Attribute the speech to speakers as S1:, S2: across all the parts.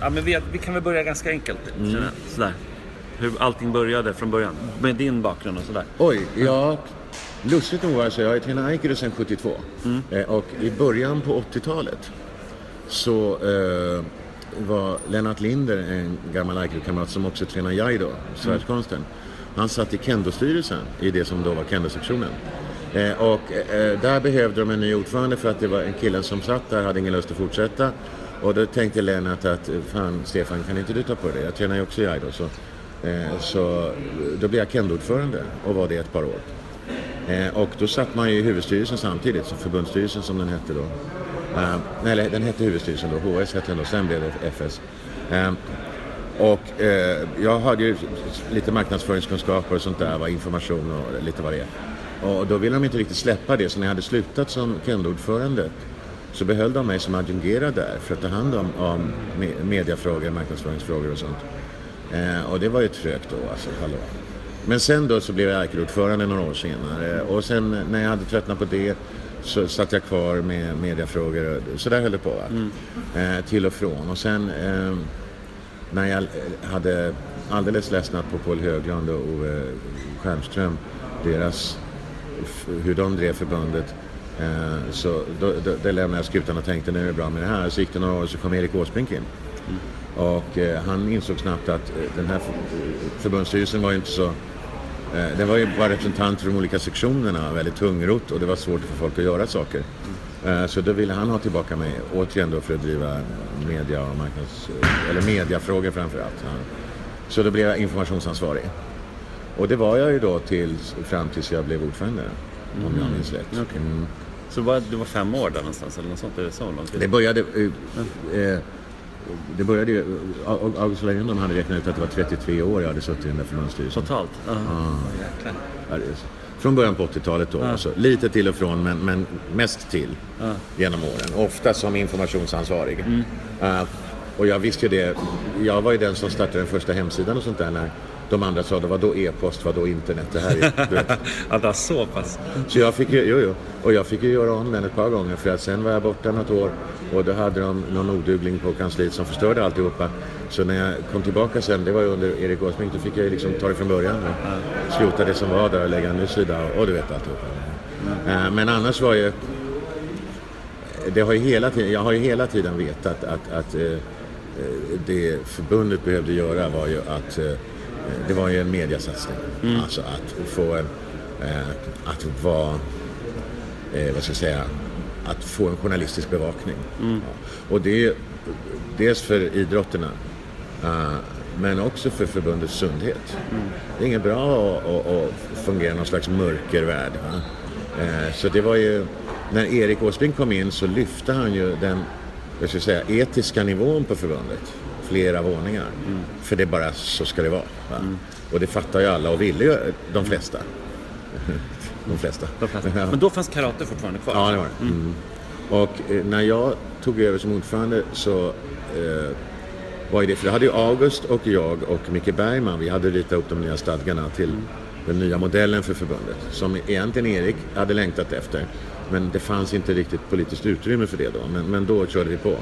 S1: ja, men vi, vi kan väl börja ganska enkelt. Mm. Sådär. Hur allting började från början. Med din bakgrund och sådär.
S2: Oj, ja. Lustigt nog alltså, jag har tränat aikido sedan 72. Mm. Eh, och i början på 80-talet så eh, var Lennart Linder, en gammal aikido-kamrat som också tränar jaido, svärdskonsten. Mm. Han satt i kendo-styrelsen i det som då var kendo-sektionen. Eh, och eh, där behövde de en ny ordförande för att det var en kille som satt där hade ingen lust att fortsätta. Och då tänkte Lennart att fan Stefan kan inte du ta på det? Jag tränar ju också jaido. Så, eh, så då blev jag kendo-ordförande och var det ett par år. Eh, och då satt man ju i huvudstyrelsen samtidigt, så förbundsstyrelsen som den hette då. Eh, nej, den hette huvudstyrelsen då, HS hette den då, sen blev det FS. Eh, och eh, jag hade ju lite marknadsföringskunskaper och sånt där, var information och lite vad det är. Och då ville de inte riktigt släppa det, så när jag hade slutat som kundordförande så behöll de mig som adjungerad där för att ta hand om, om mediafrågor, marknadsföringsfrågor och sånt. Eh, och det var ju trögt då alltså, hallå. Men sen då så blev jag ordförande några år senare och sen när jag hade tröttnat på det så satt jag kvar med mediafrågor. Så där höll det på. Mm. Eh, till och från. Och sen eh, när jag hade alldeles ledsnat på Paul Höglund och Ove Stjernström, deras, hur de drev förbundet. Eh, så då, då, då lämnade jag skutan och tänkte nu är det bra med det här. Så gick det några år så kom Erik Åsbrink in. Mm. Och eh, han insåg snabbt att eh, den här förbundsstyrelsen var ju inte så Eh, det var ju bara representanter från de olika sektionerna, väldigt tungrot och det var svårt för folk att göra saker. Mm. Så då ville han ha tillbaka mig återigen då för att driva media och marknads... eller mediafrågor framför allt. Så då blev jag informationsansvarig. Och det var jag ju då till, fram tills jag blev ordförande, mm. om jag mm. minns rätt.
S1: Okay. Mm. Så det var, det var fem år där någonstans eller något sånt? Är det så långt?
S2: Det började... Eh, eh, det började ju, August Leijonborg hade räknat ut att det var 33 år jag hade suttit i den där förbundsstyrelsen.
S1: Totalt? Uh
S2: -huh. ja, från början på 80-talet då. Uh. Alltså, lite till och från men, men mest till uh. genom åren. Ofta som informationsansvarig. Mm. Uh, och jag visste ju det. Jag var ju den som startade den första hemsidan och sånt där när de andra sa var då e-post, var då internet. Det här är,
S1: ja, det var så pass?
S2: Så jag fick ju, jo, jo. Och jag fick ju göra om den ett par gånger för att sen var jag borta något år och då hade de någon odugling på kansliet som förstörde alltihopa. Så när jag kom tillbaka sen, det var ju under Erik Åsbrink, då fick jag liksom ta det från början och skrota det som var där och lägga en ny sida och, och du vet alltihopa. Mm. Men annars var ju det har ju hela tiden, jag har ju hela tiden vetat att, att eh, det förbundet behövde göra var ju att eh, det var ju en mediasatsning. Mm. Alltså att få en, eh, att vara, eh, vad ska jag säga, att få en journalistisk bevakning. Mm. Ja. Och det är dels för idrotterna uh, men också för förbundets sundhet. Mm. Det är inget bra att, att, att fungera någon slags mörkervärld. Uh, så det var ju, när Erik Åsbrink kom in så lyfte han ju den jag ska säga, etiska nivån på förbundet flera våningar. Mm. För det är bara så ska det vara. Mm. Och det fattar ju alla och ville ju de flesta. de flesta.
S1: De flesta. Men då fanns karate fortfarande kvar?
S2: Ja, det var det. Mm. mm. Och eh, när jag tog över som ordförande så eh, var det, för det hade ju August och jag och Micke Bergman, vi hade ritat upp de nya stadgarna till mm. den nya modellen för förbundet. Som egentligen Erik hade längtat efter. Men det fanns inte riktigt politiskt utrymme för det då. Men, men då körde vi på.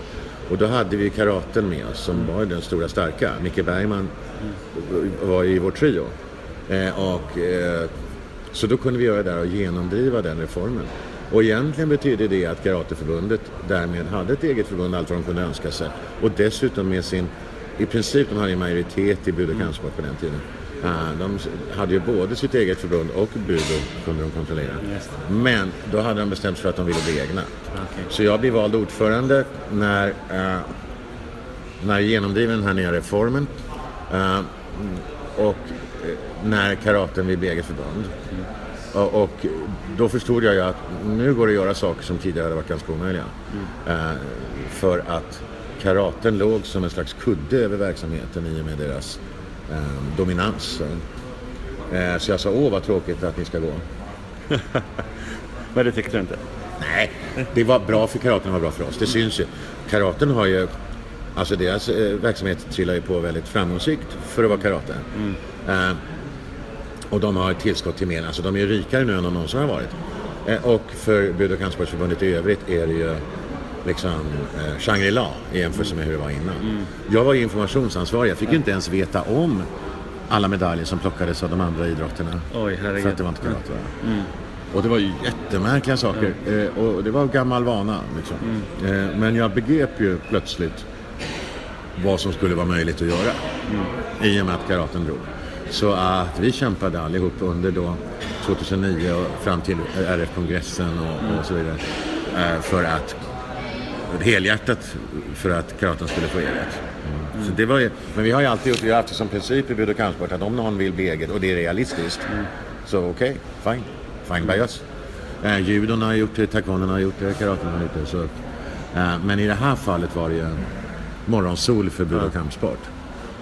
S2: Och då hade vi karaten med oss som var den stora starka. Micke Bergman var i vår trio. Eh, och, eh, så då kunde vi göra det där och genomdriva den reformen. Och egentligen betyder det att Karateförbundet därmed hade ett eget förbund, allt vad de kunde önska sig. Och dessutom med sin, i princip, de hade en majoritet i bud och kampsport på den tiden. De hade ju både sitt eget förbund och budo kunde de kontrollera. Men då hade de bestämt sig för att de ville bli egna. Okay. Så jag blev vald ordförande när, uh, när genomdriven den här nya reformen uh, och uh, när karaten bli eget förbund. Mm. Och, och, då förstod jag ju att nu går det att göra saker som tidigare hade varit ganska omöjliga. Mm. för att karaten låg som en slags kudde över verksamheten i och med deras eh, dominans. Eh, så jag sa, åh vad tråkigt att ni ska gå.
S1: Men det tyckte du inte?
S2: Nej, det var bra för karaten var bra för oss. Det syns ju. Karaten har ju, alltså deras eh, verksamhet trillar ju på väldigt framgångsrikt för att vara karate. Mm. Eh, och de har ett tillskott till mer, alltså de är ju rikare nu än de någonsin har varit. Eh, och för Bud och kampsportsförbundet i övrigt är det ju liksom, eh, Shangri-La i jämförelse med hur det var innan. Jag var ju informationsansvarig. Jag fick ju inte ens veta om alla medaljer som plockades av de andra idrotterna.
S1: Oj, herregud.
S2: För att det var inte karate. va? Och det var ju jättemärkliga saker. Eh, och det var gammal vana. Liksom. Eh, men jag begrep ju plötsligt vad som skulle vara möjligt att göra. I och med att karaten drog. Så att vi kämpade allihop under då 2009 och fram till RF-kongressen och, och så vidare. Eh, för att helhjärtat för att karaten skulle få eget. Så det var ju, men vi har ju alltid gjort, vi har haft det som princip i bud och kampsport att om någon vill bli eget och det är realistiskt så okej, fine. Fine by us. Eh, judon har gjort det, taekwondon har gjort det, karaten har gjort det. Så, eh, men i det här fallet var det ju morgonsol för bud och kampsport.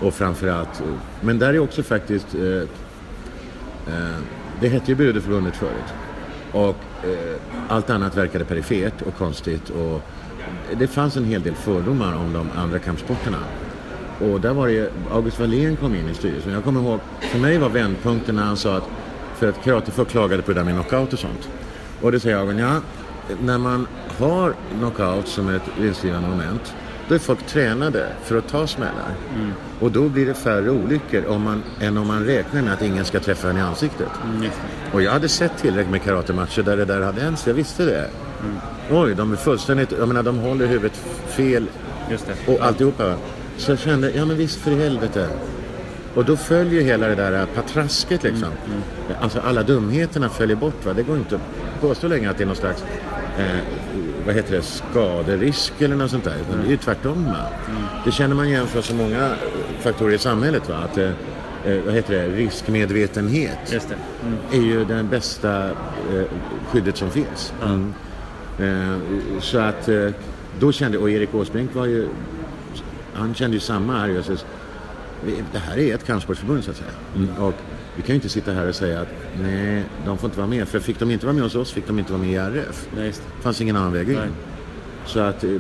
S2: Och framförallt, men där är också faktiskt, eh, eh, det hette ju Budeförbundet förut. Och eh, allt annat verkade perifert och konstigt. Och det fanns en hel del fördomar om de andra kampsporterna. Och där var det August Wallén kom in i styrelsen. Jag kommer ihåg, för mig var vändpunkten när han sa att, för att karatefolk klagade på det där med knockout och sånt. Och det säger jag, ja, när man har knockout som ett vinstgivande moment, då är folk tränade för att ta smällar. Och då blir det färre olyckor om man, än om man räknar med att ingen ska träffa en i ansiktet. Och jag hade sett tillräckligt med karatematcher där det där hade hänt, jag visste det. Oj, de är fullständigt, jag menar de håller huvudet fel
S1: Just det.
S2: och alltihopa. Så jag kände, ja men visst för i helvete. Och då följer hela det där patrasket liksom. Alltså alla dumheterna följer bort va. Det går inte att påstå längre att det är någon slags, eh, vad heter det, skaderisk eller något sånt där. Utan Det är ju tvärtom va. Det känner man från så många faktorer i samhället va. Att, eh, eh, vad heter det, riskmedvetenhet
S1: det.
S2: är ju det bästa eh, skyddet som finns. Eh, så att eh, då kände, och Erik Åsbrink var ju, han kände ju samma "Vi- det här är ett kampsportsförbund så att säga. Och vi kan ju inte sitta här och säga att nej, de får inte vara med. För fick de inte vara med hos oss fick de inte vara med i RF.
S1: Nej, just det.
S2: Fanns ingen annan väg in.
S1: Nej.
S2: Så att eh,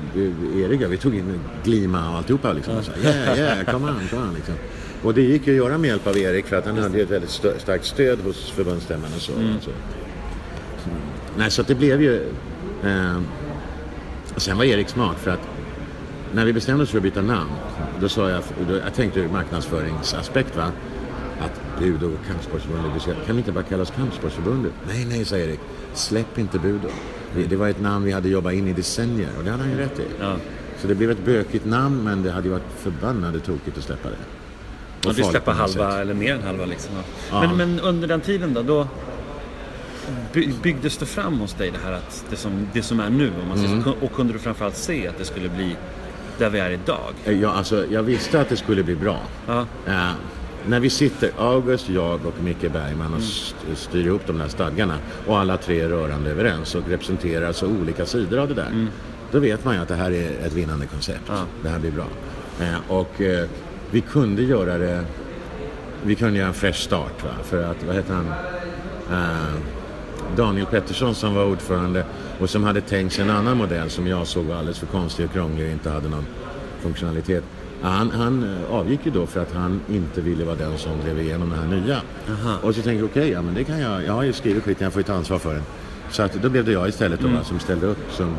S2: Erik vi tog in Glima och alltihopa liksom. Och sa, yeah, yeah, come on, come on liksom. Och det gick ju att göra med hjälp av Erik för att han hade ju ett väldigt stö- starkt stöd hos förbundsstämman och så.
S1: Mm.
S2: Och så. Nej, så att det blev ju... Eh, och sen var Erik smart för att när vi bestämde oss för att byta namn, då sa jag, då, jag tänkte ur marknadsföringsaspekt va, att Budo och Kampsportsförbundet, kan vi inte bara kalla oss Kampsportsförbundet? Nej, nej, sa Erik, släpp inte Budo. Det, det var ett namn vi hade jobbat in i decennier och det hade han ju rätt i.
S1: Ja.
S2: Så det blev ett bökigt namn men det hade ju varit förbannade tokigt att släppa det. Och
S1: släppa
S2: på något
S1: halva
S2: sätt.
S1: eller mer än halva liksom. Ja.
S2: Ja.
S1: Men, men under den tiden då, då byggdes det fram hos dig det här att det som, det som är nu om man säger
S2: Mm.
S1: så. Och kunde du framförallt se att det skulle bli där vi är idag?
S2: Eh, Ja, alltså, jag visste att det skulle bli bra.
S1: Ja.
S2: Eh, när vi sitter, August, jag och Micke Bergman och st- styr ihop de där stadgarna och alla tre är rörande överens och representerar så olika sidor av det där. Då vet man ju att det här är ett vinnande koncept.
S1: Ja.
S2: Det här blir bra. Eh, och vi kunde göra det, vi kunde göra en fresh start va? för att, vad heter han? Daniel Pettersson som var ordförande och som hade tänkt sig en annan modell som jag såg var alldeles för konstig och krånglig och inte hade någon funktionalitet. Han, han eh, avgick ju då för att han inte ville vara den som drev igenom det här nya. Och så tänkte jag, okej, ja men det kan jag, jag har ju skrivit skiten, jag får ju ta ansvar för den. Så att då blev det jag istället då, va, som ställde upp som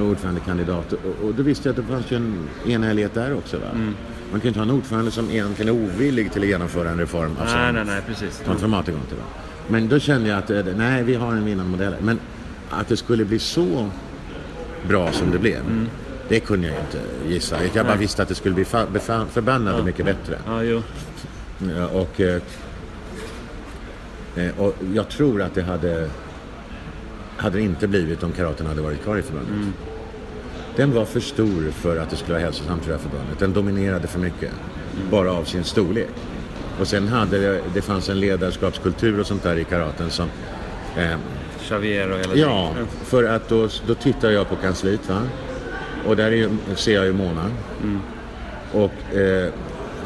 S2: ordförandekandidat. Och, och då visste jag att det fanns ju en enhällighet där också. Va? Man kan ju inte ha en ordförande som egentligen är ovillig till att genomföra en reform. Alltså,
S1: Nej, nej, nej, precis.
S2: transformatorgång till det. Men då kände jag att eh, nej, vi har en vinnande modell. Men att det skulle bli så bra som det blev, det kunde jag inte gissa. Jag bara
S1: Nej.
S2: visste att det skulle bli förbannat mycket bättre.
S1: Ja, jo.
S2: Ja, Och, eh, eh, och jag tror att det hade, hade det inte blivit om karaten hade varit kvar i förbundet. Den var för stor för att det skulle vara hälsosamt för det här förbundet. Den dominerade för mycket, bara av sin storlek. Och sen hade det, det fanns en ledarskapskultur och sånt där i karaten som eh,
S1: Xavier och hela
S2: Ja,
S1: det.
S2: för att då, då tittar jag på kansliet va. Och där är ju, ser jag ju Mona. Och eh,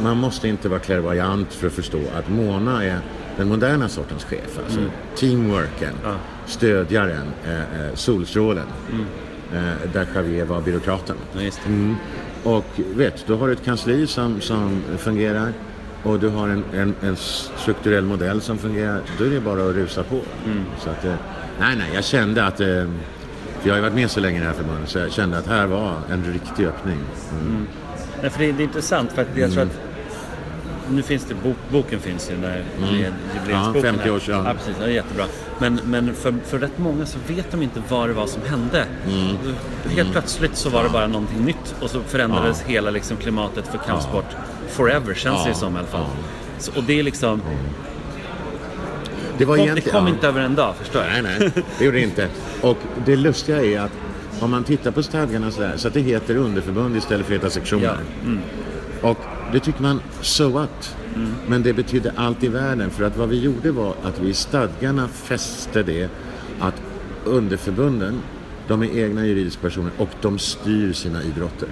S2: man måste inte vara klärvoajant för att förstå att Mona är den moderna sortens chef. Alltså teamworken,
S1: Ja.
S2: stödjaren, eh, eh, solstrålen. Eh, där Javier var byråkraten.
S1: Ja.
S2: Mm. Och vet, då har du ett kansli som, som fungerar och du har en, en, en strukturell modell som fungerar. Då är det bara att rusa på. Så att, eh, nej, nej, jag kände att, eh, För jag har ju varit med så länge i det här förbundet så jag kände att här var en riktig öppning. Mm.
S1: Nej, för det, det är intressant för att jag tror att nu finns det, bok, boken finns ju, den där jubileumsboken.
S2: Ja, 50 års, ja.
S1: ja. precis, är jättebra. Men, men för, för rätt många så vet de inte vad det var som hände. Helt plötsligt så var det bara någonting nytt och så förändrades hela liksom, klimatet för kampsport forever, känns det ju som i alla fall. Så, och det är liksom,
S2: Det var
S1: kom, det kom
S2: ja.
S1: inte över en dag, förstår jag.
S2: Nej, nej, det gjorde det inte. Och det lustiga är att om man tittar på stadgarna så, där, så att det heter underförbund istället för att heta sektioner.
S1: Ja, mm.
S2: Och det tycker man, so what? Men det betydde allt i världen. För att vad vi gjorde var att vi i stadgarna fäste det att underförbunden, de är egna juridiska personer och de styr sina idrotter.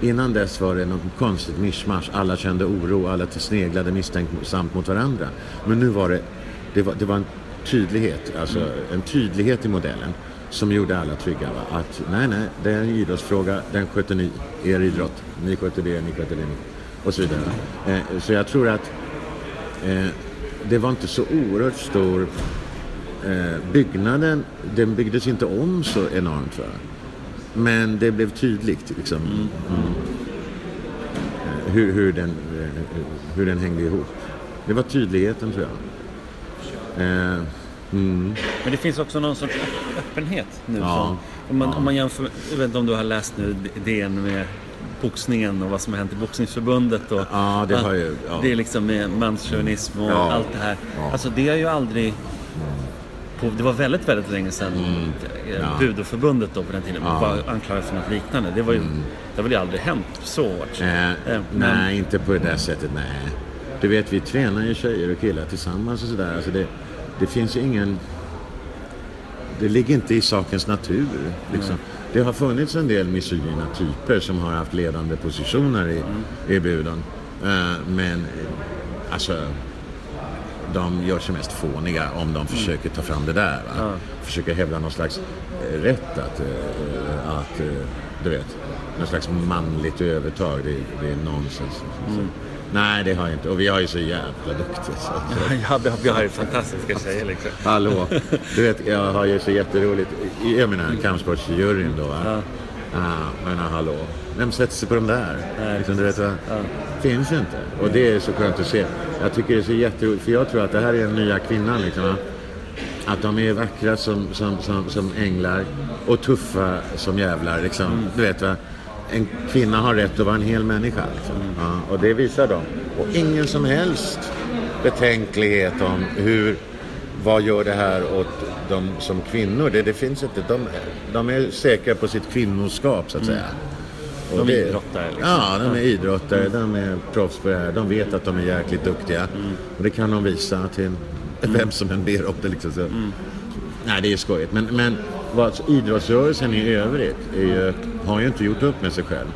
S2: Innan dess var det något konstigt mischmasch. Alla kände oro, alla sneglade misstänksamt mot varandra. Men nu var det, det var, det var en tydlighet, alltså en tydlighet i modellen som gjorde alla trygga. Va? Att nej, nej, det är en idrottsfråga, den sköter ni, er idrott. Ni sköter det, ni sköter det, ni. Och så vidare. Eh, så jag tror att eh, det var inte så oerhört stor eh, byggnaden, den byggdes inte om så enormt. Va? Men det blev tydligt liksom, mm. Eh, hur, hur, den, eh, hur den hängde ihop. Det var tydligheten tror jag. Eh, mm.
S1: Men det finns också någon sorts öpp- öppenhet nu.
S2: Ja.
S1: Som, om, man, om man jämför, jag vet inte om du har läst nu DN med boxningen och vad som har hänt i boxningsförbundet. Och,
S2: Ja, det har ju- ja.
S1: Det är liksom med manschauvinism och
S2: Ja.
S1: allt det här.
S2: Ja.
S1: Alltså det har ju aldrig... På, det var väldigt, väldigt länge sedan eh,
S2: Ja.
S1: Budoförbundet då på den tiden
S2: Ja.
S1: var anklagad för något liknande. Det, var ju, det har väl aldrig hänt så hårt.
S2: Eh,
S1: Eh, men-
S2: Nej, inte på det där sättet. Nej. Du vet, vi tränar ju tjejer och killar tillsammans och sådär. Alltså det, det finns ju ingen... Det ligger inte i sakens natur. Liksom. Det har funnits en del misogyna typer som har haft ledande positioner i, i buden. Eh, men alltså, de gör sig mest fåniga om de försöker ta fram det där. Va? Försöker hävda någon slags eh, rätt att, eh, att du vet, någon slags manligt övertag. Det, det är nonsens. Så, nej, det har jag inte. Och vi har ju så jävla duktiga. Så.
S1: Ja, vi har- vi har ju fantastiska tjejer liksom.
S2: Hallå! Du vet, jag har ju så jätteroligt. Jag menar, kampsportsjuryn då. Va? Ja. men hallå. Vem sätter sig på de där? Liksom, du vet, va? Finns inte. Och det är så skönt att se. Jag tycker det är så jätteroligt. För jag tror att det här är den nya kvinnan. Liksom, va? Att de är vackra som, som, som, som änglar och tuffa som jävlar. Liksom. Du vet va? En kvinna har rätt att vara en hel människa. Liksom. Ja, och det visar de. Och ingen som helst betänklighet om hur, vad gör det här åt dem som kvinnor. Det, det finns inte. De, de är säkra på sitt kvinnoskap så att säga. Och
S1: De
S2: det-
S1: idrottar, liksom.
S2: Ja, de är idrottare. De är proffs på det här. De vet att de är jäkligt duktiga. Och det kan de visa till vem som än ber om det. Liksom. Så. Nej, det är skojigt. Men, men vad, idrottsrörelsen i övrigt är ju, har ju inte gjort upp med sig själv.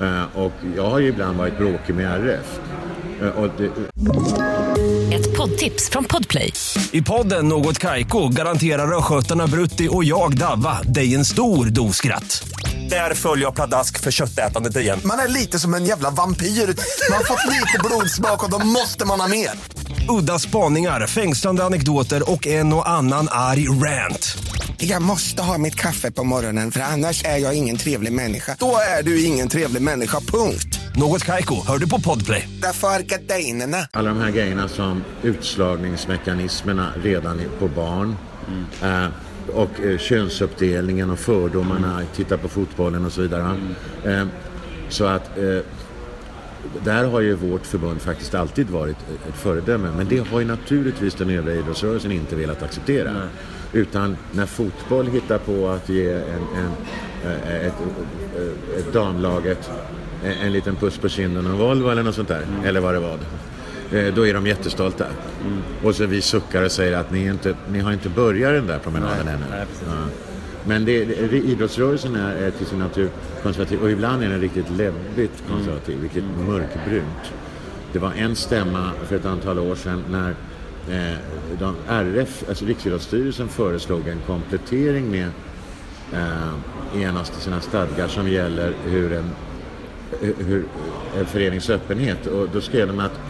S2: Eh, och jag har ju ibland varit bråkig med RF. Eh, och det,
S3: Ett poddtips från Podplay.
S4: I podden Något Kaiko garanterar östgötarna Brutti och jag, Davva, dig en stor dos skratt. Där följer jag pladask för köttätandet igen.
S5: Man är lite som en jävla vampyr. Man har fått lite blodsmak och då måste man ha mer.
S4: Udda spaningar, fängslande anekdoter och en och annan arg rant.
S5: Jag måste ha mitt kaffe på morgonen för annars är jag ingen trevlig människa. Då är du ingen trevlig människa, punkt.
S4: Något Kaiko, hör du på Podplay.
S5: Därför är gardinerna.
S2: alla de här grejerna som utslagningsmekanismerna redan på barn. Eh, och eh, könsuppdelningen och fördomarna, titta på fotbollen och så vidare. va? Eh, så att eh, där har ju vårt förbund faktiskt alltid varit ett föredöme. Men det har ju naturligtvis den övriga idrottsrörelsen inte velat acceptera. Utan när fotboll hittar på att ge en, en, eh, ett, ett, ett damlaget en, en liten puss på kinden och en Volvo eller något sånt där. Eller vad det var. Eh, Då är de jättestolta. Och så vi suckar och säger att ni, inte, ni har inte börjat den där promenaden ännu.
S1: nej.
S2: Ja. Men det, det, idrottsrörelsen är, till sin natur konservativ och ibland är den riktigt läbbigt konservativ, vilket mörkbrunt. Det var en stämma för ett antal år sedan när eh, de, RF, alltså Riksidrottsstyrelsen föreslog en komplettering med eh, en av sina stadgar som gäller hur en, hur, en förenings öppenhet. Och då skrev de att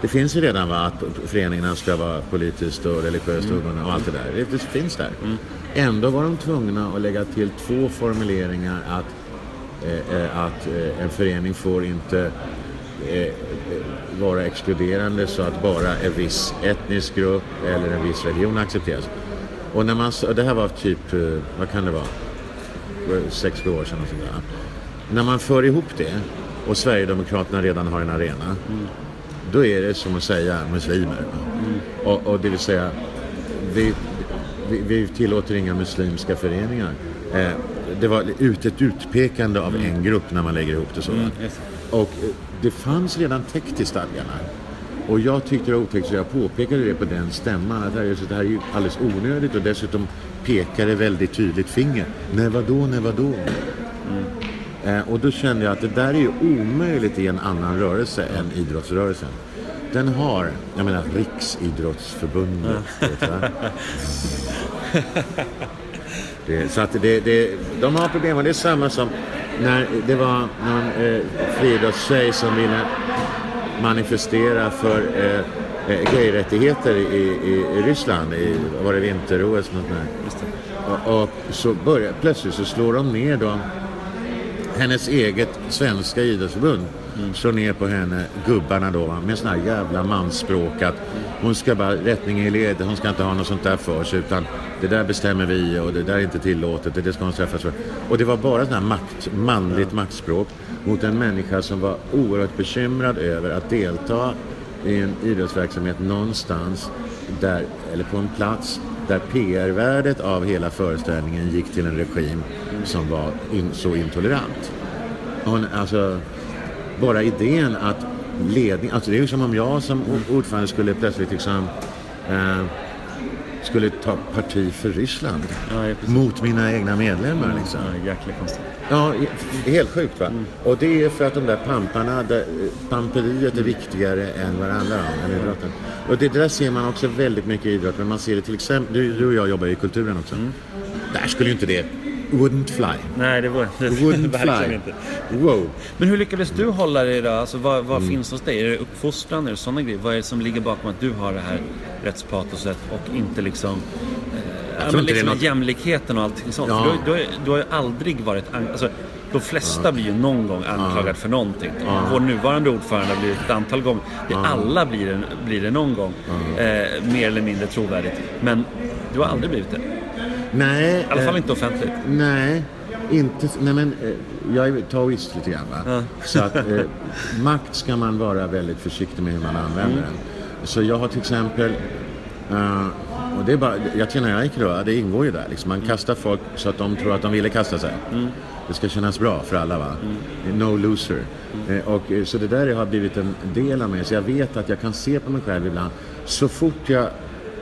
S2: det finns ju redan va, att föreningarna ska vara politiskt och religiöst obundna och allt det där. Det, finns där. Ändå var de tvungna att lägga till två formuleringar att, eh, eh, att eh, en förening får inte eh, vara exkluderande så att bara en viss etnisk grupp eller en viss religion accepteras. Och när man, det här var typ, eh, vad kan det vara, sex, sju år sedan och sånt där. När man för ihop det och Sverigedemokraterna redan har en arena då är det som att säga muslimer. va? Och, och det vill säga, vi, vi, vi tillåter inga muslimska föreningar. Eh, det var ut, ett utpekande av en grupp när man lägger ihop det så. va?
S1: just
S2: Och det fanns redan täckt i stadgarna. Och jag tyckte det var otäckt så jag påpekade det på den stämman att det här, är- ju alldeles onödigt och dessutom pekade väldigt tydligt finger. Nej vadå, nej vadå? Eh, och då kände jag att det där är ju omöjligt i en annan rörelse än idrottsrörelsen. Den har, jag menar Riksidrottsförbundet. va? det, så att det, det, de har problem och det är samma som när det var någon eh, friidrottstjej som ville manifestera för eh, eh, gayrättigheter i, i, i Ryssland, i, var det vinter-OS? Något där. Och, och så börjar, plötsligt så slår de ner då hennes eget svenska idrottsförbund slår ner på henne, gubbarna då, va, med sån här jävla mansspråk att hon ska bara rättning i led, hon ska inte ha något sånt där för sig utan det där bestämmer vi och det där är inte tillåtet, det ska hon träffas för. Och det var bara sån här makt, manligt maktspråk mot en människa som var oerhört bekymrad över att delta i en idrottsverksamhet någonstans där, eller på en plats där PR-värdet av hela föreställningen gick till en regim som var in, så intolerant. Hon, alltså, bara idén att ledning, alltså det är ju som om jag som ordförande skulle plötsligt liksom eh, skulle ta parti för Ryssland
S1: Ja,
S2: mot mina egna medlemmar liksom.
S1: Ja, jäkla konstigt.
S2: Ja, helt sjukt va. Och det är för att de där pamparna, där, pamperiet är viktigare än det om, än idrotten. Och det där ser man också väldigt mycket i idrott, men man ser det till exempel, du, du och jag jobbar i kulturen också. Där skulle ju inte det, wouldn't fly.
S1: Nej, det var det
S2: Wouldn't
S1: verkligen
S2: fly.
S1: inte.
S2: Wow.
S1: Men hur lyckades du hålla dig då? Alltså, vad vad
S2: Mm.
S1: finns hos dig? Är det uppfostran? Är det sådana grejer? Vad är det som ligger bakom att du har det här rättspatoset och inte liksom... Eh, ja, men liksom
S2: något-
S1: jämlikheten och allting sånt.
S2: Ja.
S1: Du, har- du, du har ju aldrig varit... Alltså, de flesta blir ju någon gång anklagad för någonting. Vår nuvarande ordförande har blivit ett antal gånger. Alla blir det, blir det någon gång. Eh, mer eller mindre trovärdigt. Men du har aldrig blivit det.
S2: Nej.
S1: I alla fall
S2: eh,
S1: inte offentligt.
S2: Nej, inte, nej men eh, jag är taoist lite grann va. Så att eh, makt ska man vara väldigt försiktig med hur man använder den. Så jag har till exempel, eh, och det är bara, jag tränar aikido, det ingår ju där liksom. Man kastar folk så att de tror att de ville kasta sig. Det ska kännas bra för alla va. No loser. Eh, och, så det där har blivit en del av mig. Så jag vet att jag kan se på mig själv ibland. Så fort jag,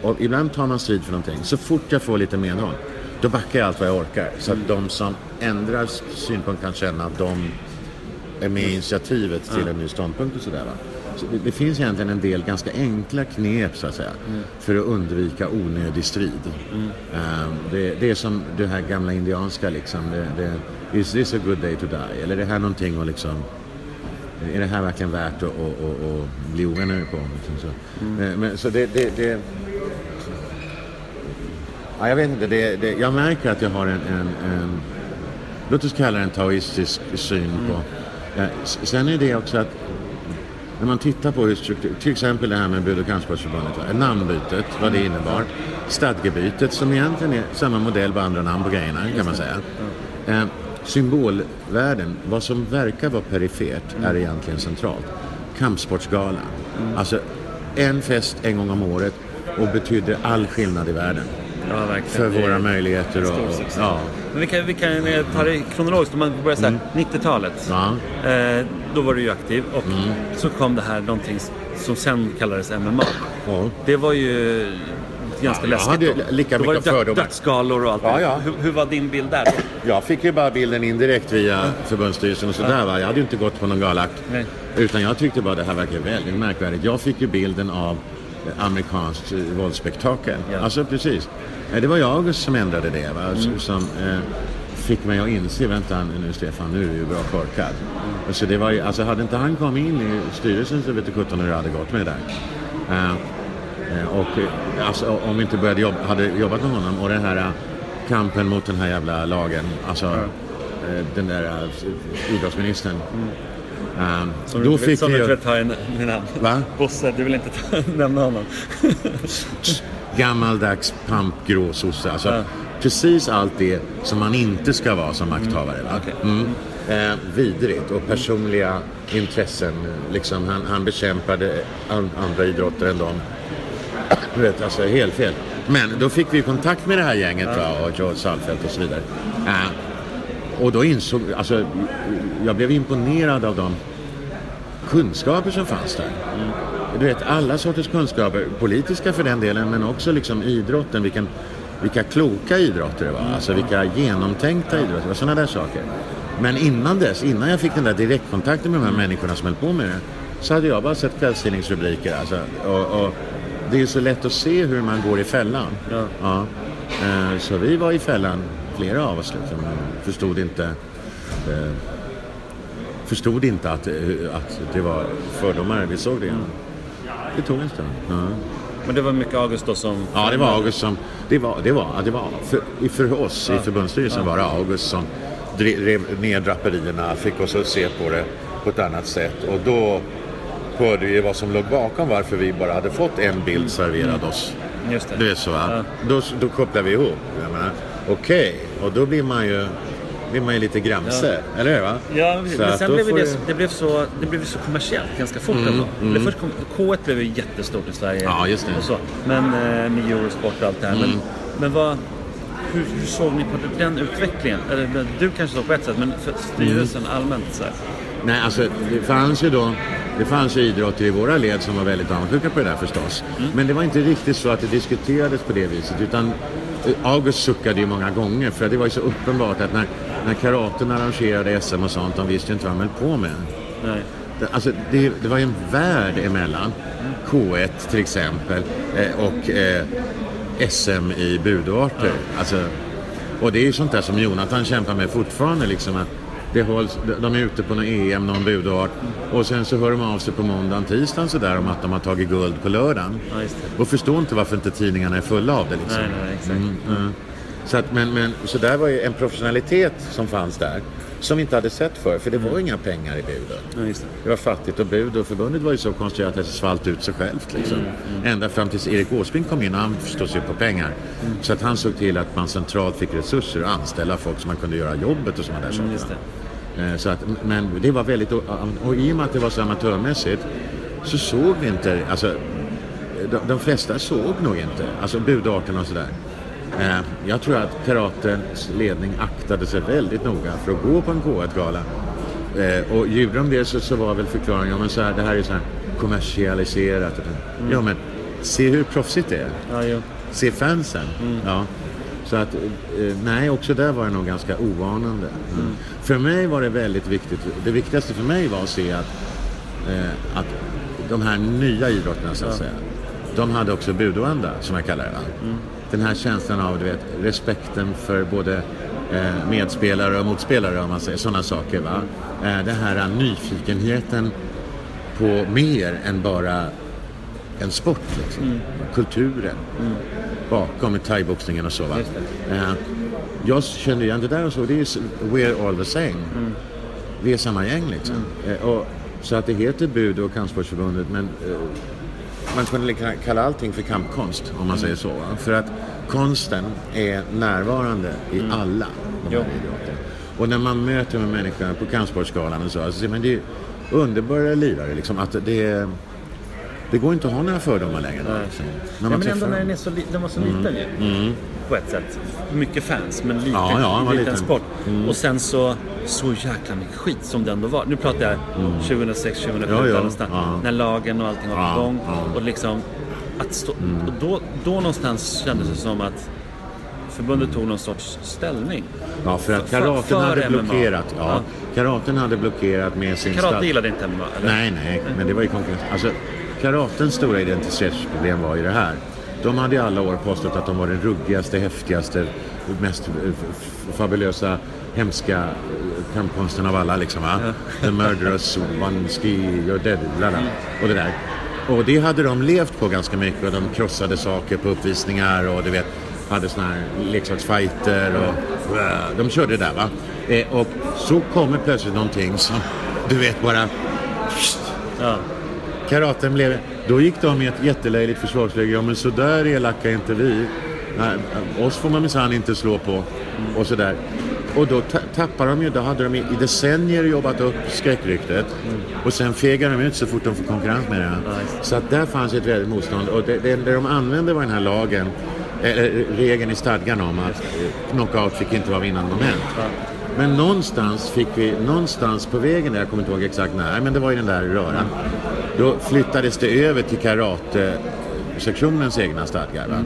S2: och ibland tar man strid för någonting. Så fort jag får lite medhåll. Då backar jag allt vad jag orkar. Så att de som ändrar synpunkt kan känna att de är med i initiativet till en ny ståndpunkt och sådär. Så det, det finns egentligen en del ganska enkla knep så att säga för att undvika onödig strid. Ehm, det, det är som det här gamla indianska liksom. Det, det, is this a good day to die? Eller är det här någonting att liksom är det här verkligen värt att, att, att, att bli oenig på? Liksom så. Men, men, så det Ja, jag vet inte. Det, det, jag märker att jag har en, en, en låt oss kalla det en taoistisk syn på... S- sen är det också att när man tittar på hur struktur, till exempel det här med Bud och kampsportsförbundet, namnbytet, vad det innebar, stadgebytet som egentligen är samma modell, bara andra namn på grejerna kan man säga. Eh, symbolvärden, vad som verkar vara perifert är egentligen centralt. Kampsportsgalan, alltså en fest en gång om året och betyder all skillnad i världen
S1: Ja,
S2: för våra möjligheter och, och ja.
S1: Men vi kan, vi kan ta det kronologiskt. Om man börjar såhär, 90-talet.
S2: Ja.
S1: Eh, då var du ju aktiv och så kom det här någonting som sen kallades MMA.
S2: Ja.
S1: Det var ju ganska
S2: jag
S1: läskigt
S2: hade
S1: då.
S2: lika
S1: då var det
S2: mycket
S1: dö- och allt
S2: Ja, ja.
S1: Hur, hur var din bild där då?
S2: Jag fick ju bara bilden indirekt via förbundsstyrelsen och sådär va. Jag hade ju inte gått på någon galakt.
S1: Nej.
S2: Utan jag tyckte bara det här verkar väldigt märkvärdigt. Jag fick ju bilden av amerikanskt våldsspektakel.
S1: Ja.
S2: Alltså precis. Eh, Det var jag som ändrade det va. s- Som eh, fick mig att inse, vänta nu Stefan, nu är du ju bra korkad. Och Så det var ju, alltså hade inte han kommit in i styrelsen så vet du sjutton hur det hade gått med det där. Eh, Eh, Och eh, alltså, om vi inte började jobba, hade jobbat med honom och det här kampen mot den här jävla lagen. Alltså eh, den där idrottsministern. Eh,
S1: Som
S2: då
S1: du,
S2: fick
S1: som
S2: vi
S1: du inte vill ta i namn.
S2: Va?
S1: Bosse, du vill inte ta, nämna honom.
S2: Gammaldags pampgrå sosse. Alltså,
S1: Ja.
S2: Precis allt det som man inte ska vara som makthavare. Va? Mm. Eh, vidrigt och personliga intressen. Liksom, han, han bekämpade an, andra idrotter än dem. Du vet, alltså helt fel. Men då fick vi kontakt med det här gänget va, och George Salfelt och så vidare. Eh, och då insåg, alltså, jag blev imponerad av de kunskaper som fanns där. Du vet, alla sorters kunskaper, politiska för den delen, men också liksom idrotten. Vilken, vilka kloka idrotter det var, alltså vilka genomtänkta idrotter sådana där saker. Men innan dess, innan jag fick den där direktkontakten med de här människorna som höll på med det, så hade jag bara sett kvällstidningsrubriker. Alltså, och, och det är så lätt att se hur man går i fällan.
S1: Ja.
S2: Eh, Så vi var i fällan, flera av oss, liksom, förstod inte eh, förstod inte att, eh, att det var fördomar. Vi såg det. Det tog en stund. Ja.
S1: Men det var mycket August då som...
S2: Ja, det var August som... Det var, det var, det var för, för oss i förbundsstyrelsen var det August som drev rev ner draperierna, fick oss att se på det på ett annat sätt. Och då hörde vi vad som låg bakom varför vi bara hade fått en bild serverad oss.
S1: Just det.
S2: Det är så va?
S1: Ja.
S2: Då, då kopplar vi ihop. Okej, och då blir man ju, blir man ju lite gramse. Eller hur? Va?
S1: Ja, men
S2: att
S1: sen blev det,
S2: det-
S1: det, blev så, det blev så kommersiellt ganska fort ändå. Det först kom, K1 blev ju jättestort i Sverige.
S2: Ja, just det.
S1: Och så. Men eh, med Eurosport och allt det här. Men, men vad, hur, hur såg ni på den utvecklingen? Eller, du kanske såg på ett sätt, men för styrelsen allmänt så här.
S2: Nej, alltså det fanns ju då det fanns ju idrotter i våra led som var väldigt avundsjuka på det där förstås. Men det var inte riktigt så att det diskuterades på det viset. Utan August suckade ju många gånger för det var ju så uppenbart att när, när karaten arrangerade SM och sånt, de visste ju inte vad de höll på med.
S1: Nej.
S2: Alltså, det, det var ju en värld emellan K1 till exempel eh, och eh, SM i budarter. Alltså, och det är ju sånt där som Jonathan kämpar med fortfarande. Liksom, att det hålls, de är ute på någon EM, någon budart och sen så hör de av sig på måndagen, tisdagen sådär om att de har tagit guld på lördagen.
S1: Ja.
S2: Och förstår inte varför inte tidningarna är fulla av det. Liksom.
S1: Nej, nej, exakt.
S2: Mm, mm. Så, att, men, men, så där var ju en professionalitet som fanns där som vi inte hade sett för för det var inga pengar i buden.
S1: Ja, det.
S2: Det var fattigt och bud och förbundet var ju så konstruerat att det svalt ut sig självt. Liksom. Ända fram tills Erik Åsbrink kom in och han förstås ju på pengar. Så att han såg till att man centralt fick resurser att anställa folk som man kunde göra jobbet och sådana där saker. Eh, Så att, men det var väldigt, och, i och med att det var så amatörmässigt så såg vi inte, alltså de, de flesta såg nog inte, alltså budarterna och sådär. Eh, Jag tror att karatens ledning aktade sig väldigt noga för att gå på en K1-gala. Eh, Och gjorde de det så, så var väl förklaringen, ja men så här, det här är så här kommersialiserat. Ja men se hur proffsigt det är.
S1: Ja, jo.
S2: Se fansen. Ja. Så att, eh, nej, också där var det nog ganska ovanande. Mm. För mig var det väldigt viktigt, det viktigaste för mig var att se att, eh, att de här nya idrotterna så att säga, de hade också budovanda som jag kallar det. Va? Den här känslan av, du vet, respekten för både eh, medspelare och motspelare om man säger sådana saker. Va? Eh, den här nyfikenheten på mer än bara en sport. Liksom. Kulturen bakom i thaiboxningen och så. Va? Eh, jag kände igen det där och så. Det är we're all the same. Vi är samma gäng liksom. Eh, och, så att det heter Bud och Kampsportsförbundet men eh, man kunde kalla allting för kampkonst om man säger så. Va? För att konsten är närvarande i alla de här idrotterna. Och när man möter med människorna på kampsportsgalan och så, alltså, men det är underbara lirare liksom. Att det, det går inte att ha några fördomar längre. då, Liksom. När
S1: Ja,
S2: man
S1: men
S2: träffar
S1: ändå när den, är så, li- den var så liten ju. På ett sätt. Mycket fans, men liten,
S2: Ja, ja,
S1: liten,
S2: liten.
S1: sport. Och sen så, så jäkla mycket skit som det ändå var. Nu pratar jag 2006, 2007
S2: Ja, ja.
S1: där någonstans.
S2: Ja.
S1: När lagen och allting var
S2: Ja,
S1: på gång.
S2: ja.
S1: Och liksom, att stå, och då, då någonstans kändes det som att förbundet tog någon sorts ställning.
S2: Ja, för att karaten
S1: för
S2: hade
S1: MMA.
S2: blockerat. Ja,
S1: Ja.
S2: Karaten hade blockerat med sin
S1: Karate
S2: stad-
S1: gillade inte MMA, eller?
S2: Nej, nej, men det var ju konkurrens. Alltså, karatens stora identitetsproblem var ju det här. De hade i alla år påstått att de var den ruggigaste, häftigaste, mest eh, fabulösa, hemska eh, kampkonsten av alla. Liksom, va? The murderous, one ski, you're dead, bla, bla. Och det där. Och det hade de levt på ganska mycket och de krossade saker på uppvisningar och du vet. hade såna här leksaksfighter och de körde det där va. Eh, och så kommer plötsligt någonting som du vet bara
S1: Ja.
S2: Karaten blev... Då gick de i ett jättelöjligt försvarsläge. Ja, men sådär elaka är inte vi. Nej, oss får man minsann inte slå på. Och sådär. Och då tappar de ju, då hade de i decennier jobbat upp skräckryktet. Och sen fegar de ut så fort de får konkurrens med det. Så att där fanns ett väldigt motstånd. Och det, det, det de använde var den här lagen, eller regeln i stadgan om att knockout fick inte vara vinnande moment. Men någonstans fick vi, någonstans på vägen där, jag kommer inte ihåg exakt när, men det var i den där röran. Då flyttades det över till karate-sektionens egna stadgar. Va?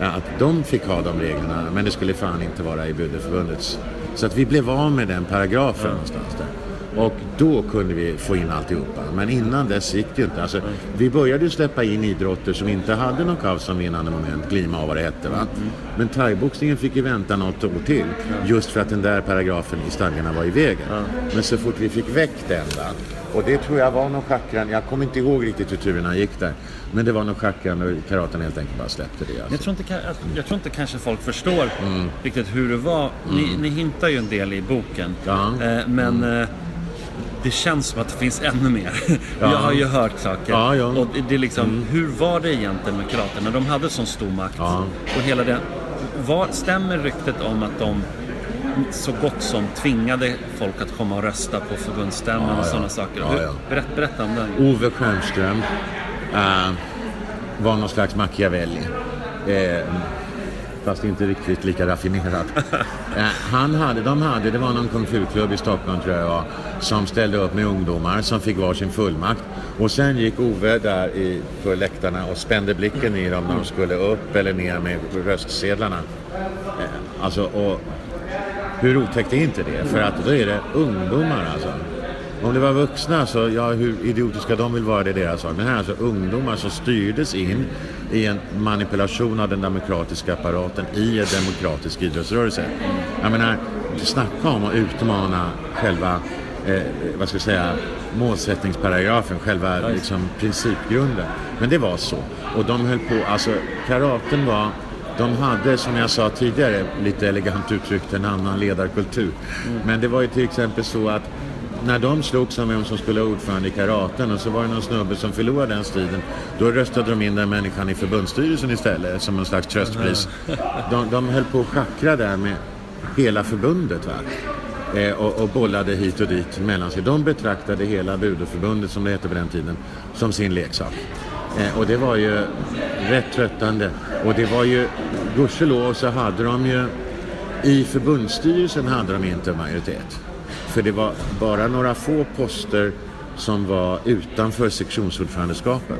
S2: Ja, Att de fick ha de reglerna, men det skulle fan inte vara i Budeförbundets. Så att vi blev av med den paragrafen någonstans där. Och då kunde vi få in alltihopa. Men innan dess gick det ju inte. Alltså, vi började släppa in idrotter som inte hade knockout som vinnande moment, glima och vad det hette. Va? Men thaiboxningen fick ju vänta något år till. Just för att den där paragrafen i stadgarna var i vägen. Men så fort vi fick väck den, va? och det tror jag var någon schackran, jag kommer inte ihåg riktigt hur turerna gick där. Men det var någon schackran och karaten helt enkelt bara släppte det. Alltså.
S1: Jag tror, inte, ka- jag tror inte kanske folk förstår riktigt hur det var. Ni, ni hintar ju en del i boken.
S2: Ja.
S1: Eh, men eh, det känns som att det finns ännu mer. Jag har ju hört saker.
S2: Ja, ja.
S1: Och det- det är liksom, Hur var det egentligen med karaten när de hade sån stor makt?
S2: Ja.
S1: Och hela det, var, stämmer ryktet om att de så gott som tvingade folk att komma och rösta på förbundsstämman
S2: Ja,
S1: och
S2: ja.
S1: sådana saker?
S2: Ja,
S1: Hur,
S2: ja.
S1: Berätta, om den.
S2: Ove Stjernström eh, var någon slags Machiavelli. Eh, fast inte riktigt lika raffinerad. Eh, han hade, de hade, det var någon kung fu-klubb i Stockholm tror jag var, som ställde upp med ungdomar som fick varsin fullmakt. Och sen gick Ove där i, på läktarna och spände blicken i dem när de skulle upp eller ner med röstsedlarna. Eh, alltså, och hur otäckt är inte det? För att då är det ungdomar alltså. Om det var vuxna så, ja hur idiotiska de vill vara det är deras sak. Men här är alltså ungdomar som styrdes in i en manipulation av den demokratiska apparaten i en demokratisk idrottsrörelse. Jag menar, snacka om att utmana själva, eh, vad ska jag säga, målsättningsparagrafen, själva liksom, principgrunden. Men det var så. Och de höll på, alltså karaten var de hade, som jag sa tidigare, lite elegant uttryckt en annan ledarkultur. Men det var ju till exempel så att när de slogs om vem som skulle vara ordförande i karaten och så var det någon snubbe som förlorade den striden. Då röstade de in den människan i förbundsstyrelsen istället som en slags tröstpris. De, de höll på att schackra där med hela förbundet. Va? Eh, och, och bollade hit och dit mellan sig. De betraktade hela Budoförbundet, som det hette på den tiden, som sin leksak. Eh, och det var ju rätt tröttande. Och det var ju, gudskelov så hade de ju, i förbundsstyrelsen hade de inte majoritet. För det var bara några få poster som var utanför sektionsordförandeskapen.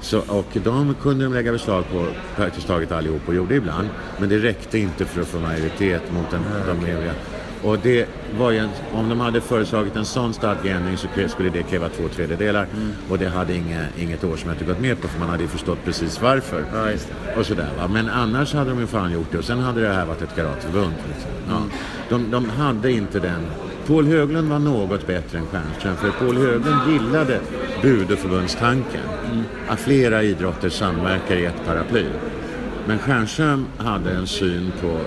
S2: Så, och de kunde de lägga beslag på praktiskt taget allihop och gjorde ibland. Men det räckte inte för att få majoritet mot den, de övriga. Och det var ju en, om de hade föreslagit en sån stadgeändring så skulle det kräva två tredjedelar. Och det hade inge, inget årsmöte gått med på för man hade ju förstått precis varför.
S1: Ja.
S2: Och sådär, va? Men annars hade de ju fan gjort det. Och sen hade det här varit ett karateförbund. Liksom. Ja. De, de hade inte den. Paul Höglund var något bättre än Stjernström. För Paul Höglund gillade Budeförbundstanken. Att flera idrotter samverkar i ett paraply. Men Stjernström hade en syn på,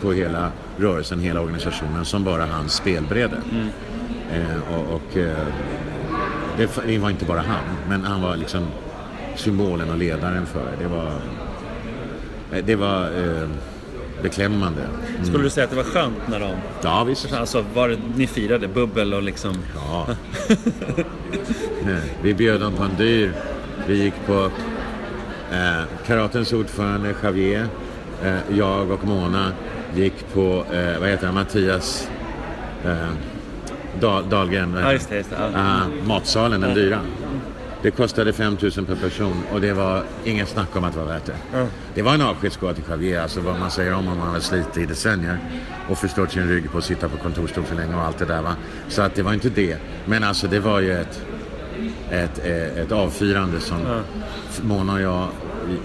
S2: på hela rörelsen, hela organisationen som bara hans spelbräde. Eh, och och eh, det, det var inte bara han, men han var liksom symbolen och ledaren för det. Det var, eh, det var eh, beklämmande.
S1: Skulle du säga att det var skönt när de...
S2: Ja, visst.
S1: Alltså, var det, ni firade bubbel och liksom...
S2: Ja. Vi bjöd dem på en dyr. Vi gick på eh, karatens ordförande Javier, eh, jag och Mona gick på, eh, vad heter han, Mattias eh, Dal, Dahlgren.
S1: Ja, just det. Just det.
S2: Ah, matsalen, den dyra. Det kostade 5 000 per person och det var inget snack om att det var värt det. Det var en avskedsgåva till Javier, alltså vad man säger om om man har slitit i decennier och förstört sin rygg på att sitta på kontorstol för länge och allt det där va. Så att det var inte det. Men alltså det var ju ett, ett, eh, ett avfyrande som Mona och jag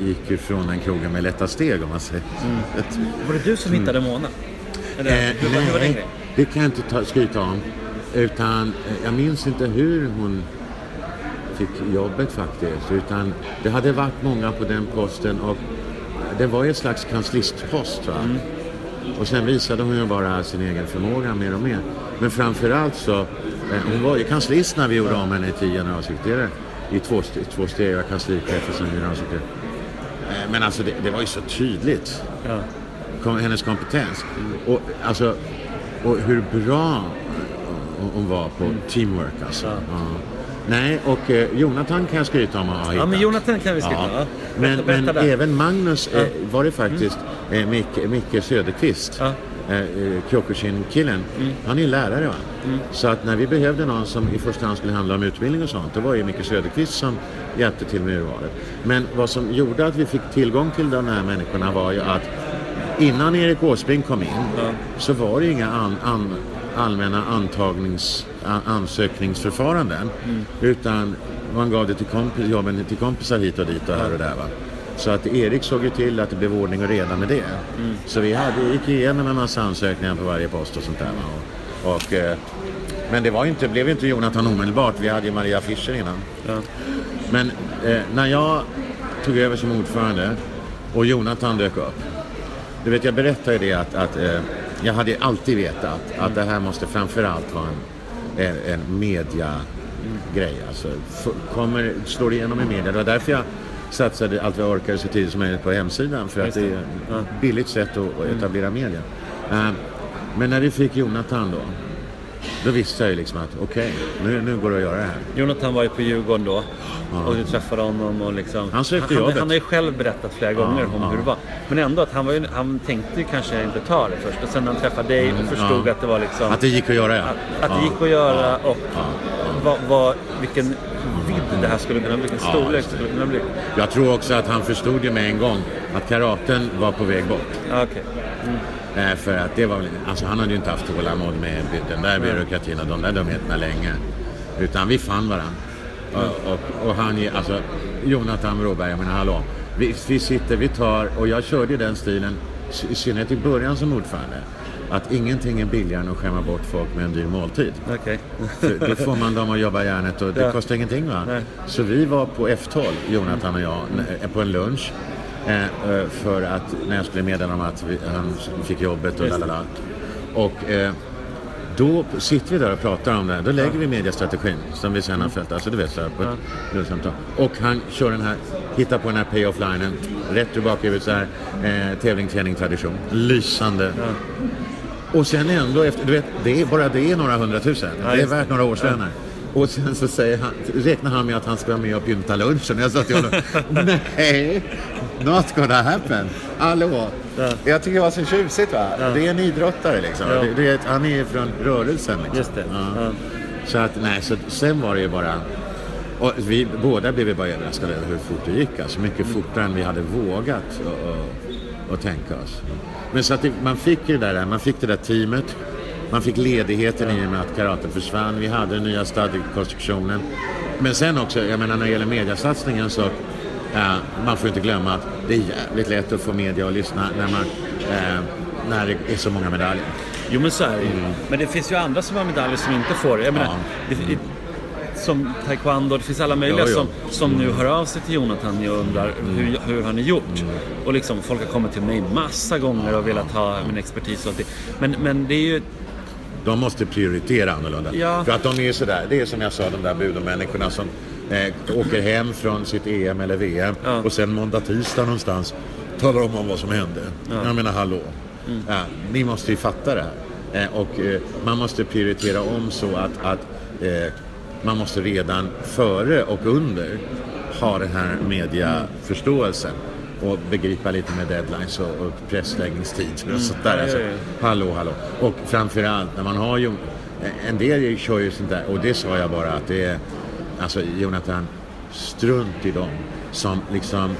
S2: gick ifrån den krogen med lätta steg om man säger. Ett-
S1: Var det du som hittade Mona? Eller,
S2: Eh,
S1: hur, hur det
S2: nej,
S1: grejen?
S2: det kan jag inte ta, skryta om. Utan eh, jag minns inte hur hon fick jobbet faktiskt. Utan det hade varit många på den posten och det var ju ett slags kanslistpost. Va? Och sen visade hon ju bara sin egen förmåga mer och mer. Men framförallt så, eh, hon var ju kanslist när vi gjorde om henne till generalsekreterare i två, två steg, var kanslichef och sen generalsekreterare. Eh, Men alltså det, det var ju så tydligt,
S1: Ja.
S2: kom, hennes kompetens. Och, alltså, och hur bra hon- var på teamwork alltså. Ja. Nej, och eh, Jonathan kan jag skryta om att ha
S1: Ja,
S2: hittat.
S1: men Jonathan kan vi skryta om. Ja.
S2: Men,
S1: Berätta- berätta
S2: men även Magnus eh, var det faktiskt eh, Micke, Micke Söderqvist.
S1: Ja.
S2: Eh, eh, Kyokushin-killen. Han är ju lärare va? Så att när vi behövde någon som i första hand skulle handla om utbildning och sånt, då var ju Micke Söderqvist som hjälpte till med urvalet. Men vad som gjorde att vi fick tillgång till de här människorna var ju att innan Erik Åsbrink kom in så var det inga an, an, allmänna antagnings, an, ansökningsförfaranden. Utan man gav det till kompis, jobben till kompisar hit och dit och här och där. Va? Så att Erik såg ju till att det blev ordning och reda med det. Så vi hade, gick igenom en massa ansökningar på varje post och sånt där. Och, och, eh, men det var ju inte, blev ju inte Jonathan omedelbart. Vi hade ju Maria Fischer innan. Men eh, när jag tog över som ordförande och Jonathan dök upp. Du vet, jag berättade det att, att eh, jag hade alltid vetat att det här måste framförallt vara en, en, en media-grej. Alltså, kommer, slår igenom i media. Det var därför jag satsade allt jag orkade så tidigt som möjligt på hemsidan. För att
S1: Just
S2: det
S1: det.
S2: är ett billigt sätt att, att etablera media. Eh, men när vi fick Jonathan då, då visste jag ju liksom att okej, nu, nu går det att göra det här.
S1: Jonathan var ju på Djurgården då och du träffade honom och liksom...
S2: Han sökte
S1: han,
S2: jobbet.
S1: han har ju själv berättat flera gånger om
S2: ja.
S1: hur det var. Men ändå att han, var ju, han tänkte ju kanske inte ta det först och sen när han träffade dig och förstod
S2: ja.
S1: att det var liksom...
S2: Att det gick att göra ja.
S1: att, att det
S2: Ja.
S1: gick att göra
S2: Ja.
S1: och vad, vad, vilken vidd det här skulle kunna bli, vilken
S2: Ja,
S1: storlek det skulle kunna bli.
S2: Jag tror också att han förstod ju med en gång att karaten var på väg bort.
S1: Ja, okej.
S2: Eh, för att det var väl, alltså han hade ju inte haft tålamod med den där byråkratin och de där dumheterna länge. Utan vi fann varandra. Och, och, och han, alltså Jonathan Broberg, jag menar hallå. Vi, vi sitter, vi tar, och jag körde ju den stilen, i synnerhet i början som ordförande. Att ingenting är billigare än att skämma bort folk med en dyr måltid.
S1: Okej.
S2: För då får man dem att jobba järnet och det
S1: Ja.
S2: kostar ingenting va?
S1: Nej.
S2: Så vi var på F12, Jonathan och jag, på en lunch. Eh, eh, för att, när jag skulle meddela om att vi, han fick jobbet och lalala. Och eh, då sitter vi där och pratar om det här. Då lägger vi mediastrategin som vi sen har följt. Alltså du vet så här på ett lunchsamtal. Och han kör den här, hittar på den här pay-off-linen. Rätt ur bakhuvudet så här. Eh, tävling, träning, tradition. Lysande. Och sen ändå efter, du vet, det är, bara det är några hundratusen. det är värt några årslöner. Och sen så säger han, räknar han med att han ska vara med och pynta lunchen. Jag sa till honom, nej, not gonna happen. Hallå. Jag tycker det var så tjusigt va. Det är en idrottare liksom.
S1: Ja.
S2: Det, det han är från rörelsen liksom.
S1: Just det.
S2: Ja.
S1: Ja.
S2: Så att, nej, så sen var det ju bara... Och vi båda blev bara överraskade över hur fort det gick. Alltså mycket fortare än vi hade vågat och, och, och tänka oss. Men så att det, man fick ju det där, man fick det där teamet. Man fick ledigheten i och med att karaten försvann. Vi hade den nya stadiekonstruktionen. Men sen också, jag menar när det gäller mediasatsningen så ja, man får inte glömma att det är jävligt lätt att få media att lyssna när, man, eh, när det är så många medaljer.
S1: Jo men så är det ju. Men det finns ju andra som har medaljer som inte får det. Jag menar,
S2: Ja.
S1: det, som taekwondo, det finns alla möjliga
S2: Ja, ja.
S1: som, som nu hör av sig till Jonathan och undrar hur, hur har ni gjort? Och liksom, folk har kommit till mig massa gånger och velat ha min expertis och allt det. Men, men det är ju...
S2: De måste prioritera annorlunda.
S1: Ja.
S2: För att de är sådär, det är som jag sa, de där budomänniskorna som eh, åker hem från sitt EM eller VM
S1: Ja.
S2: och sen måndag, tisdag någonstans talar om om vad som hände. Jag menar hallå. Ja, ni måste ju fatta det här. Eh, och eh, man måste prioritera om så att, att eh, man måste redan före och under ha den här mediaförståelsen och begripa lite med deadlines och, och pressläggningstider och sånt där.
S1: Ja,
S2: Alltså,
S1: ja, ja.
S2: Hallå, hallå. Och framförallt när man har ju... En del kör ju sånt där och det sa jag bara att det är... Alltså Jonathan, strunt i dem som liksom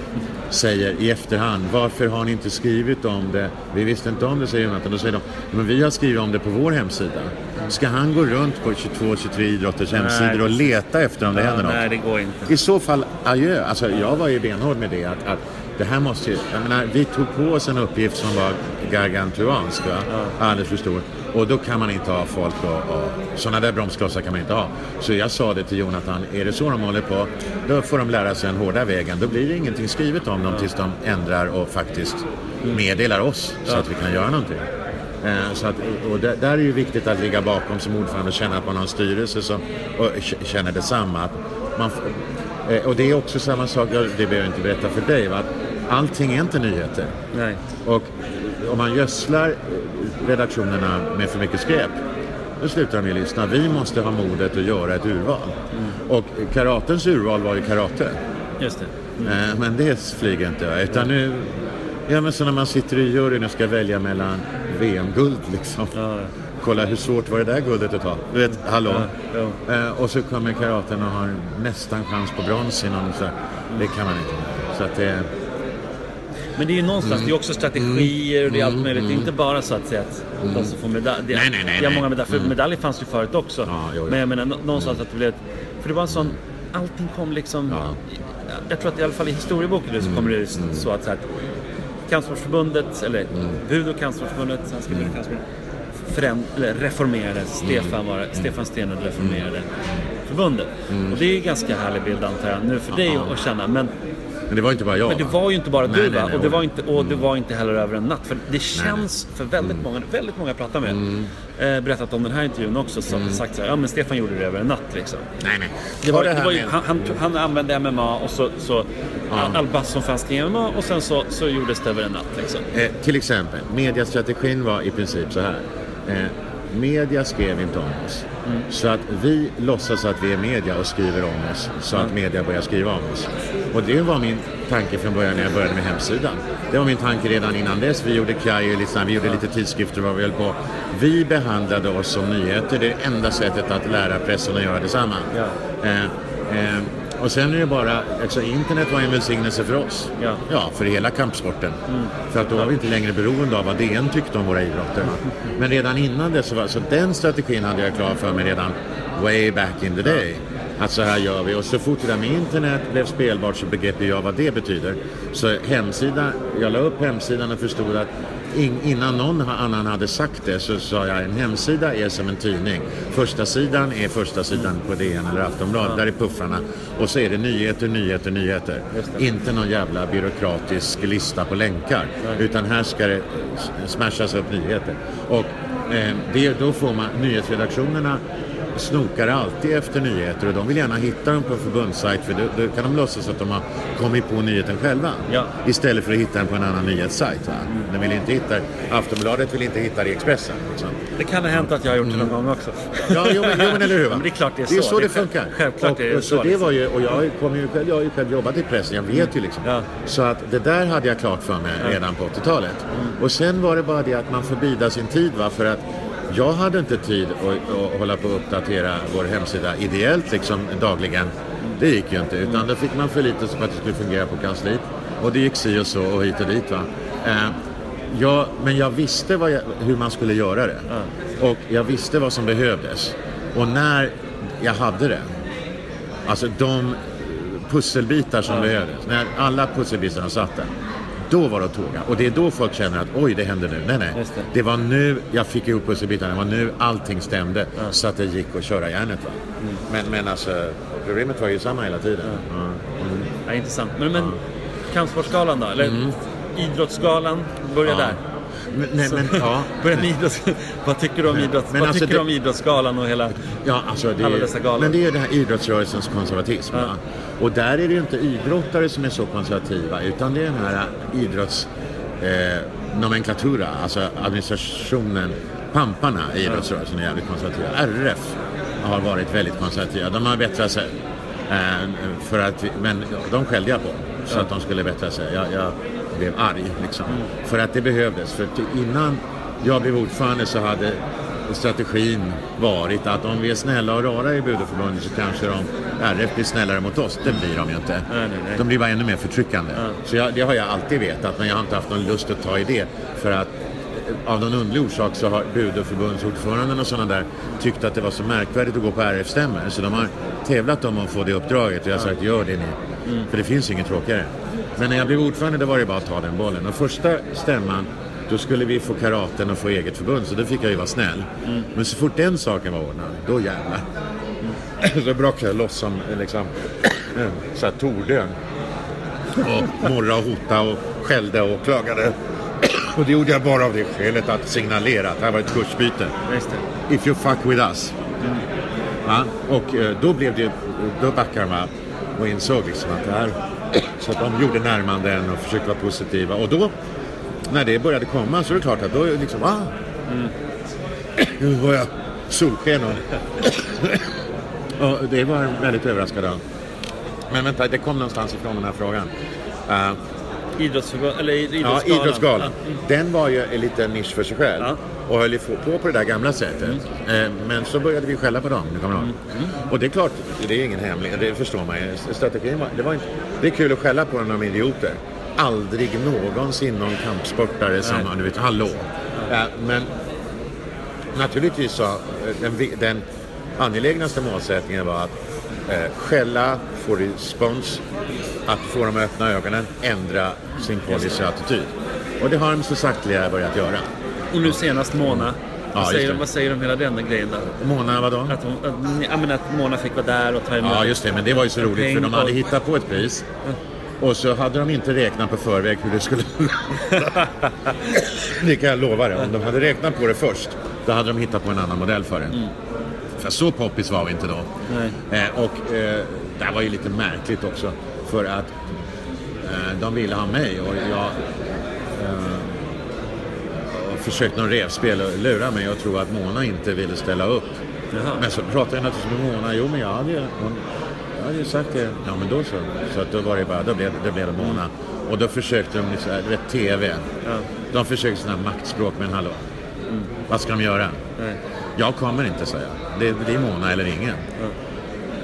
S2: säger i efterhand varför har ni inte skrivit om det? Vi visste inte om det säger Jonathan. Då säger de men vi har skrivit om det på vår hemsida. Ska han gå runt på 22-23 idrotters hemsidor och leta efter om det händer något?
S1: nej, det går inte.
S2: I så fall, adjö. Alltså, jag var ju benhård med det. Att, att det här måste ju, jag menar, vi tog på oss en uppgift som var gargantuansk, va? alldeles för stor. Och då kan man inte ha folk och, och sådana där bromsklossar kan man inte ha. Så jag sa det till Jonathan, är det så de håller på, då får de lära sig den hårda vägen. Då blir det ingenting skrivet om dem tills de ändrar och faktiskt meddelar oss så att vi kan göra någonting. Eh, Så att, och där, där är det ju viktigt att ligga bakom som ordförande och känna att man har en styrelse som och känner detsamma. Att man, eh, och det är också samma sak, ja, det behöver jag inte berätta för dig, va? Allting är inte nyheter.
S1: Nej.
S2: Och om man gödslar redaktionerna med för mycket skräp, då slutar de ju lyssna. Vi måste ha modet att göra ett urval. Och karatens urval var ju karate.
S1: Just det.
S2: Eh, Men det flyger inte jag. Utan nu, ja men så när man sitter i juryn och ska välja mellan VM-guld liksom. Kolla hur svårt var det där guldet att ta? Du vet, hallå?
S1: Ja,
S2: Eh, och så kommer karaten och har nästan chans på brons i någon så här. Det kan man inte. Så att det...
S1: Men det är ju någonstans, det är också strategier och det är allt möjligt. Det är inte bara så att säga att de som får medalj. Det,
S2: Nej, nej, nej,
S1: det är många medaljer, för medaljer fanns ju förut också.
S2: Ja, jo, jo.
S1: Men jag menar nå- någonstans att det blev... För det var en sån... Allting kom liksom...
S2: Ja.
S1: Jag tror att i alla fall i historieboken så kommer det så att, så att Kampsportsförbundet, eller Budo Kampsportsförbundet, Svenska Budo Kampsportsförbundet, reformerades. Stefan, var, Stefan Stenlund reformerade förbundet. Och det är ju ganska härlig bild antar jag, nu för dig att känna. Men
S2: Men det var inte bara jag.
S1: men det
S2: va?
S1: var ju inte bara du va? och, det var inte, och det var inte heller över en natt. För det känns för väldigt många, väldigt många jag pratar med, eh, berättat om den här intervjun också, som sagt så här, ja men Stefan gjorde det över en natt liksom.
S2: Nej, nej.
S1: Det var, det
S2: här
S1: var ju, han, han, han använde MMA och så, så Al-Bass fanns kring MMA och sen så, så gjordes det över en natt liksom.
S2: Eh, till exempel, mediastrategin var i princip så här. Eh, media skrev inte om oss. Så att vi låtsas att vi är media och skriver om oss så att media börjar skriva om oss. Och det var min tanke från början när jag började med hemsidan. Det var min tanke redan innan dess. Vi gjorde Kaj och liksom, vi gjorde lite tidskrifter vad vi höll på. Vi behandlade oss som nyheter. Det är det enda sättet att lära pressen att göra detsamma.
S1: Ja.
S2: Eh, eh, och sen är det bara, alltså internet var en välsignelse för oss.
S1: Ja.
S2: Ja, för hela kampsporten. För att då var vi inte längre beroende av vad DN tyckte om våra idrotter. Men redan innan det så var, så den strategin hade jag klar för mig redan way back in the day. Att så här gör vi. Och så fort det där med internet blev spelbart så begrep jag vad det betyder. Så hemsidan, jag la upp hemsidan och förstod att in, innan någon annan hade sagt det så sa jag en hemsida är som en tidning. Första sidan är första sidan på DN eller Aftonbladet. Där är puffrarna. Och så är det nyheter, nyheter, nyheter. Inte någon jävla byråkratisk lista på länkar. Utan här ska det smashas upp nyheter. Och eh, det, då får man nyhetsredaktionerna snokar alltid efter nyheter och de vill gärna hitta dem på en förbundssajt för då, då kan de låtsas att de har kommit på nyheten själva.
S1: Ja.
S2: Istället för att hitta den på en annan nyhetssajt. Va? De vill inte hitta, Aftonbladet vill inte hitta det i Expressen. Liksom.
S1: Det kan ha hänt att jag har gjort det någon gång också.
S2: Ja, jo, men, jo, men eller hur? Va?
S1: Men det är klart det är
S2: Det är
S1: så.
S2: så det,
S1: Det är
S2: funkar.
S1: självklart
S2: och,
S1: är det
S2: och
S1: så,
S2: så. Det
S1: liksom.
S2: var ju, och jag, kommer ju själv, jag har ju själv jobbat i pressen, jag vet ju liksom.
S1: Ja.
S2: Så att det där hade jag klart för mig redan på 80-talet. Och sen var det bara det att man får bida sin tid va, för att jag hade inte tid att, att hålla på och uppdatera vår hemsida ideellt liksom dagligen. Det gick ju inte, utan då fick man förlita sig på att det skulle fungera på kansliet. Och det gick si och så och hit och dit. Va? Eh, men jag visste jag, hur man skulle göra det. Och jag visste vad som behövdes. Och när jag hade det, alltså de pusselbitar som behövdes, när alla pusselbitarna satt där, då var det att tåga. Och det är då folk känner att oj, det händer nu. Nej, nej.
S1: Det.
S2: Det. var nu jag fick ihop pusselbitarna. Det var nu allting stämde så att det gick att köra järnet. Va? Men, men alltså, problemet var ju samma hela tiden. Ja. Mm.
S1: Ja, intressant. Men, men Kampsportsgalan då? Eller Idrottsgalan, börja där.
S2: Men, nej, men, ja.
S1: Med idrotts... vad tycker du om, idrotts...
S2: Men
S1: vad
S2: alltså
S1: tycker
S2: det-
S1: om Idrottsgalan och hela...
S2: Ja, alltså det
S1: Alla dessa galor.
S2: men det är ju den här idrottsrörelsens konservatism. Va? Och där är det ju inte idrottare som är så konservativa utan det är den här idrotts... Eh, nomenklatura, alltså administrationen, pamparna i idrottsrörelsen är jävligt konservativa. RF har varit väldigt konservativa. De har bättrat sig. Eh, för att, men de skällde jag på så att de skulle bättra sig. Jag, jag blev arg liksom. För att det behövdes. För innan jag blev ordförande så hade strategin varit att om vi är snälla och rara i Budoförbundet så kanske de, RF blir snällare mot oss. Det blir de ju inte.
S1: Nej, nej, nej.
S2: De blir bara ännu mer förtryckande. Så jag, det har jag alltid vetat men jag har inte haft någon lust att ta i det. För att eh, av någon underlig orsak så har Budoförbundsordföranden och sådana där tyckt att det var så märkvärdigt att gå på RF-stämmor. Så de har tävlat om att få det uppdraget och jag har sagt gör det ni. För det finns inget tråkigare. Men när jag blev ordförande då var det bara att ta den bollen. Och första stämman då skulle vi få karaten och få eget förbund, så då fick jag ju vara snäll. Men så fort den saken var ordnad, då jävlar. Så brakade jag loss som liksom, så här tordön. Och morra och hota och skällde och klagade. Och det gjorde jag bara av det skälet att signalera att det här var ett kursbyte. If you fuck with us. Ja, och eh, då blev det, då backade de upp och insåg liksom att det här, så att de gjorde närmanden och försökte vara positiva. Och då, när det började komma så är det klart att då liksom, ah, nu var jag solsken och, och det var väldigt överraskad av. Men vänta, det kom någonstans ifrån den här frågan. Eh,
S1: Idrottsförbund, eller
S2: Ja,
S1: Idrottsgalan.
S2: Idrottsgalan.
S1: Ja.
S2: Den var ju en liten nisch för sig själv.
S1: Ja.
S2: Och höll på på det där gamla sättet. Eh, Men så började vi skälla på dem, det kommer du ihåg? Och det är klart, det är ingen hemlighet, det förstår man ju. Strategin var, det var inte, det är kul att skälla på dem, de är idioter. Aldrig någonsin någon kampsportare som, du vet, hallå. Eh, Men naturligtvis så, eh, den, den angelägnaste målsättningen var att eh, skälla, få respons, att få dem att öppna ögonen, ändra sin policy och attityd. Och det har de så sakteliga börjat göra.
S1: Och nu senast Mona.
S2: Ja,
S1: vad, säger de, vad säger de om hela den grejen där?
S2: Mona, vadå?
S1: Att, hon, att, ja, men att Mona fick vara där och ta emot
S2: Ja, just det, men det var ju så roligt för de hade hittat på ett pris. Och så hade de inte räknat på förväg hur det skulle... det kan jag lova dig. Om de hade räknat på det först, då hade de hittat på en annan modell för det. För så poppis var vi inte då.
S1: Nej.
S2: Eh, och eh, det här var ju lite märkligt också. För att eh, de ville ha mig och jag eh, och försökte någon revspel och lura mig och tro att Mona inte ville ställa upp.
S1: Jaha.
S2: Men så pratade jag naturligtvis med Mona. Jo, men jag hade ju, hon, jag hade ju sagt det. Ja, men då så. Så att då var det bara, då blev, då blev det Mona. Och då försökte de, så här, rätt TV. De försökte sådana maktspråk, men hallå. Vad ska de göra?
S1: Nej.
S2: Jag kommer inte säga. Det, är Mona eller ingen.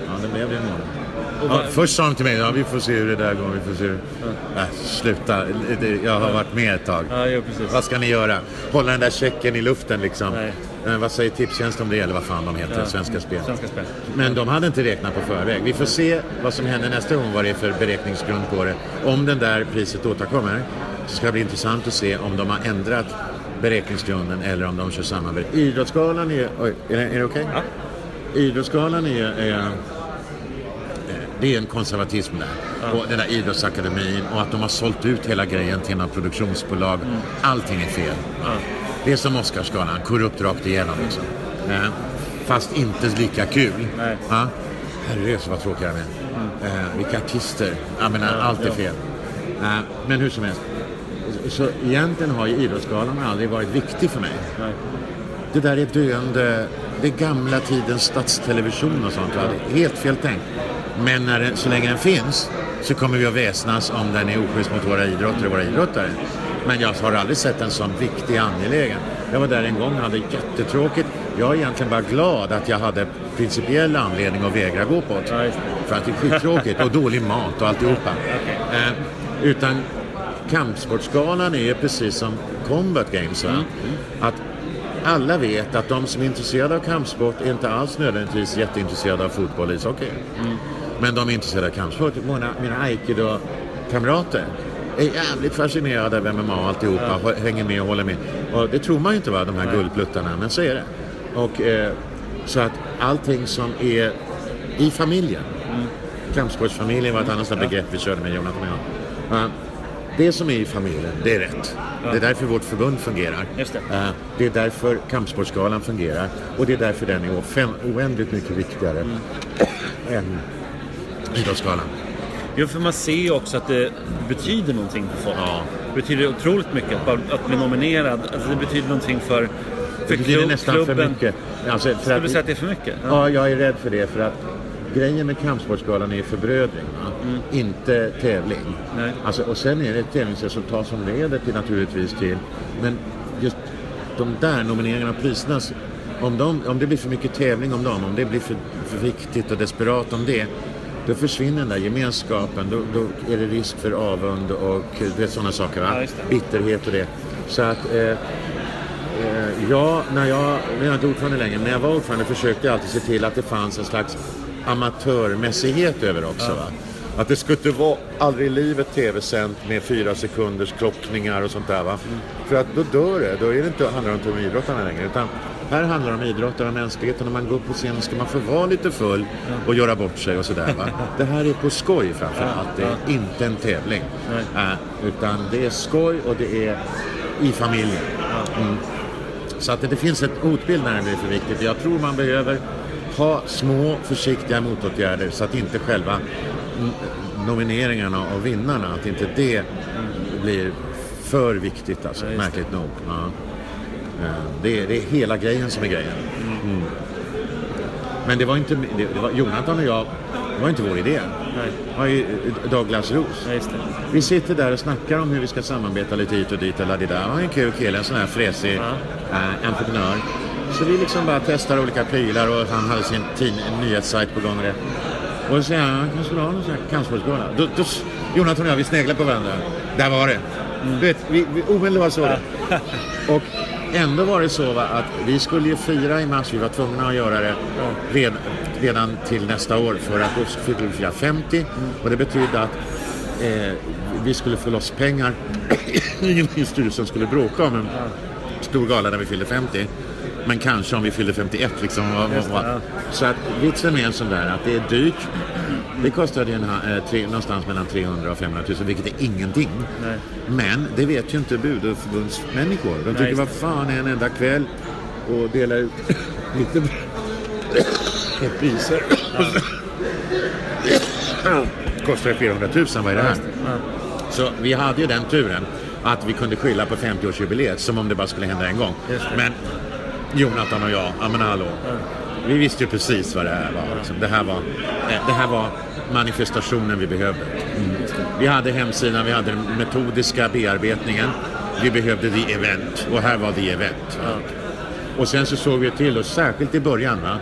S2: Ja, det blev det Mona. Ja, först sa de till mig, ja, vi får se hur det där går. Vi får se. hur- Äh, sluta, jag har varit med ett tag.
S1: Ja.
S2: Vad ska ni göra? Hålla den där checken i luften liksom. Eh, vad säger Tipstjänst om det eller vad fan de heter,
S1: Ja.
S2: Svenska Spel.
S1: Svenska Spel.
S2: Men de hade inte räknat på förväg. Vi får se vad som händer nästa gång, vad det är för beräkningsgrund på det. Om den där priset återkommer så ska det bli intressant att se om de har ändrat beräkningsgrunden eller om de kör samma beräkning. Idrottsgalan är... Oj, är det, är det okej?
S1: Ja.
S2: Idrottsgalan är... är eh, det är en konservatism där. Och den där idrottsakademin och att de har sålt ut hela grejen till några produktionsbolag.
S1: Mm.
S2: Allting är fel. Det är som Oscarsgalan, korrupt rakt igenom liksom. Eh, fast inte lika kul.
S1: Nej.
S2: Ja. Herrejösses vad tråkiga de är. Eh, vilka artister. Jag menar, allt är fel. Eh, men hur som helst. Så egentligen har ju Idrottsgalan aldrig varit viktig för mig.
S1: Nej.
S2: Det där är döende, det är gamla tidens statstelevision och sånt. Det är helt fel tänkt. Men när den, så länge den finns så kommer vi att väsnas om den är oschysst mot våra idrottare och våra idrottare. Men jag har aldrig sett en sån viktig angelägen. Jag var där en gång och hade jättetråkigt. Jag är egentligen bara glad att jag hade principiell anledning att vägra gå på det.
S1: Ja, det.
S2: För att det är skittråkigt och dålig mat och alltihopa. Eh, utan kampsportsgalan är precis som Combat Games. Va? Att alla vet att de som är intresserade av kampsport är inte alls nödvändigtvis jätteintresserade av fotboll och ishockey. Men de är intresserade av kampsport. Många, mina aikido-kamrater är jävligt fascinerade av MMA och alltihopa. Ja. Hänger med och håller med. Och det tror man ju inte va, de här guldpluttarna, men så är det. Och, eh, så att allting som är i familjen. Kampsportsfamiljen var ett annat sånt begrepp vi körde med Jonathan och jag. Ja, det som är i familjen, det är rätt. Det är därför vårt förbund fungerar.
S1: Just det.
S2: Eh, Det är därför Kampsportsgalan fungerar. Och det är därför den är oändligt mycket viktigare än Idrottsgalan.
S1: Jo, för man ser ju också att det betyder någonting för folk.
S2: Ja.
S1: Det betyder otroligt mycket att, bara, att bli nominerad. Alltså, det betyder någonting för, för
S2: Det betyder
S1: klubb-
S2: nästan för mycket. Alltså, för
S1: Skulle
S2: att-
S1: du säga att det är för mycket?
S2: Ja, jag är rädd för det. För att grejen med Kampsportsgalan är förbrödring. Va? Inte tävling.
S1: Nej.
S2: Alltså, och sen är det ett tävlingsresultat som leder till naturligtvis till... Men just de där nomineringarna och priserna. Om, de, om det blir för mycket tävling om dem, om det blir för, för viktigt och desperat om det. Då försvinner den där gemenskapen. Då, då är det risk för avund och vet, sådana saker. Va?
S1: Ja.
S2: Bitterhet och det. Så att... Eh, Eh, ja, när jag, nu är jag inte ordförande längre, men när jag var ordförande försökte jag alltid se till att det fanns en slags amatörmässighet över också. Va? Att det skulle inte vara aldrig i livet tv-sänt med fyra sekunders klockningar och sånt där va. För att då dör det. Då är det inte, handlar det inte om idrottarna längre. Utan här handlar det om idrottare och mänsklighet. Och när man går upp på scenen ska man få vara lite full och göra bort sig och sådär va. Det här är på skoj framför allt. Det är inte en tävling. Äh, utan det är skoj och det är i familjen. Mm. Så att det, det finns ett hotbild när det är för viktigt. Jag tror man behöver ha små försiktiga motåtgärder så att inte själva nomineringarna och vinnarna, att inte det blir för viktigt alltså,
S1: Ja,
S2: märkligt nog. Ja. Eh, Det, är, det är hela grejen som är grejen. Mm. Men det var inte, det, var, Jonathan och jag, det var inte vår idé.
S1: Nej.
S2: Det var ju eh, Douglas Ros.
S1: Ja.
S2: Vi sitter där och snackar om hur vi ska samarbeta lite hit och dit. Eller det där. Han är en kul kille, en sån här fräsig eh, entreprenör. Så vi liksom bara testar olika prylar och han hade sin nyhetssajt på gång. och det. Och så säger han, han kanske skulle ha någon sån här kampsportsgala. Då, då, Jonathan och jag, vi sneglar på varandra. Där var det. Du vet, vi, vi omedelbart så det. Och ändå var det så va, att vi skulle ju fira i mars, vi var tvungna att göra det red, redan till nästa år för att då skulle vi fira 50 och det betydde att eh, vi skulle få loss pengar. Ingen i styrelsen skulle bråka om en stor gala när vi fyllde 50. Men kanske om vi fyllde 51 liksom. Vad. Så att vitsen med en sån där att det är dyrt. Det kostade en, eh, tre, någonstans mellan 300 och 500 000 vilket är ingenting.
S1: Nej.
S2: Men det vet ju inte bud och förbundsmänniskor. De tycker
S1: just
S2: vad fan är en enda kväll och dela ut lite priser. Kostar 400 000, vad är det här? Så vi hade ju den turen att vi kunde skylla på 50-årsjubileet som om det bara skulle hända en gång.
S1: Det.
S2: Men Jonathan och jag, ja men hallå. Vi visste ju precis vad det här var. Liksom. Det, här var eh, det här var manifestationen vi behövde. Vi hade hemsidan, vi hade den metodiska bearbetningen. Vi behövde the event och här var the event. va. Och sen så såg vi till, och särskilt i början, va?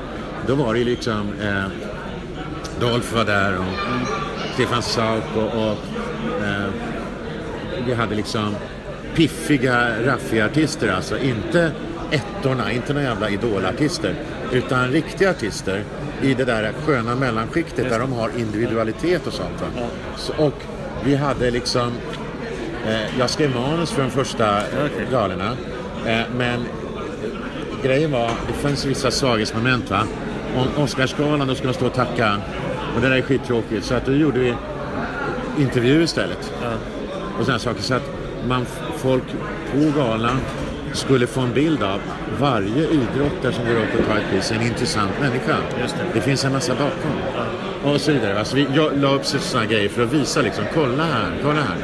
S2: då var det liksom eh, Dolph var där och Stefan Sauk och, och eh, vi hade liksom piffiga, raffiga artister alltså. Inte ettorna, inte några jävla idolartister. Utan riktiga artister i det där sköna mellanskiktet där de har individualitet och sånt. Va? Så, och vi hade liksom eh, jag skrev manus för de första
S1: Okej.
S2: galorna. Eh, men grejen var, det fanns vissa svaghetsmoment va. Om Oscarsgalan, då skulle man stå och tacka. Och det där är skittråkigt. Så att då gjorde vi intervju istället. Och sådana saker. Så att man, folk på galan skulle få en bild av varje idrottare som går upp och tar ett pris är en intressant människa.
S1: Det.
S2: det finns en massa bakom. Och så vidare. Alltså vi, jag la upp sådana grejer för att visa liksom, kolla här, kolla här.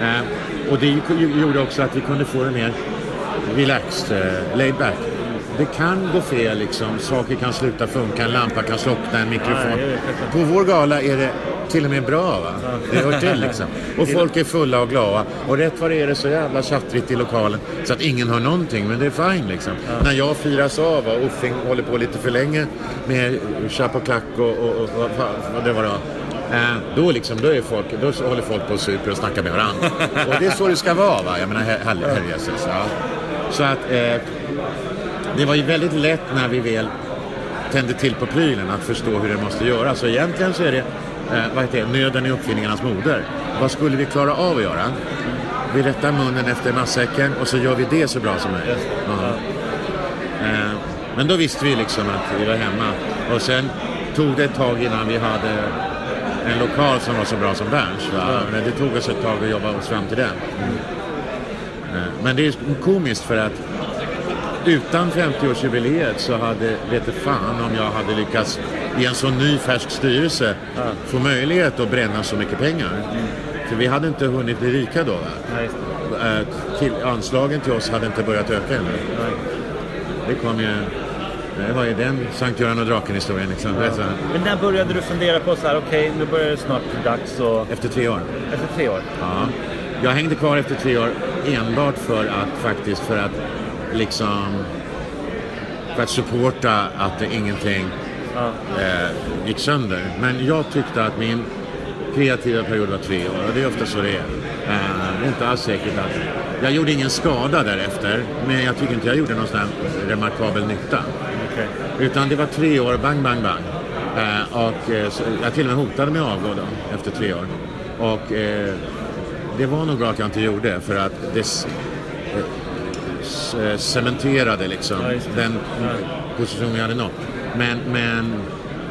S2: Eh, och det gjorde också att vi kunde få det mer relaxed, eh, laid back. Det kan gå fel liksom, saker kan sluta funka, en lampa kan slockna, en mikrofon.
S1: Ja.
S2: På vår gala är det till och med bra va? Det hör till liksom. Och folk är fulla och glada. Och rätt vad det är det så jävla tjattrigt i lokalen så att ingen hör någonting. Men det är fine liksom. När jag firas av och Uffing håller på lite för länge med chapp och klack och, och, och, och vad det var då. Eh, då, liksom, då, är folk, då håller folk på och super och snackar med varandra. Och det är så det ska vara. Va? Jag menar, herrejösses. Ja. Så att eh, det var ju väldigt lätt när vi väl tände till på prylen att förstå hur det måste göras. Så egentligen så är det, eh, vad heter det, nöden är uppfinningarnas moder. Vad skulle vi klara av att göra? Vi rättar munnen efter matsäcken och så gör vi det så bra som möjligt. Eh, men då visste vi liksom att vi var hemma. Och sen tog det ett tag innan vi hade en lokal som var så bra som Berns. Men det tog oss ett tag att jobba oss fram till den. Eh, Men det är komiskt för att utan 50-årsjubileet så hade, vet du fan om jag hade lyckats i en så ny färsk styrelse få möjlighet att bränna så mycket pengar. För vi hade inte hunnit bli rika då.
S1: Nej.
S2: Eh, Till, anslagen till oss hade inte börjat öka ännu. Det kom ju... Det var ju den Sankt Göran och draken-historien liksom. Vet du?
S1: Men när började du fundera på så här, okej nu börjar det snart bli dags och...
S2: Efter tre år.
S1: Efter tre år?
S2: Ja. Jag hängde kvar efter tre år enbart för att faktiskt för att liksom för att supporta att det ingenting eh, gick sönder. Men jag tyckte att min kreativa period var tre år och det är ofta så det är. Eh, det är inte alls säkert att... Jag gjorde ingen skada därefter men jag tycker inte jag gjorde någon sån här remarkabel nytta.
S1: Okej.
S2: Utan det var tre år, bang, bang, bang. Eh, och eh, jag till och med hotade med att avgå då, efter tre år. Och eh, det var nog bra att jag inte gjorde för att det eh, eh, cementerade liksom
S1: Ja,
S2: den position jag hade nått. Men, men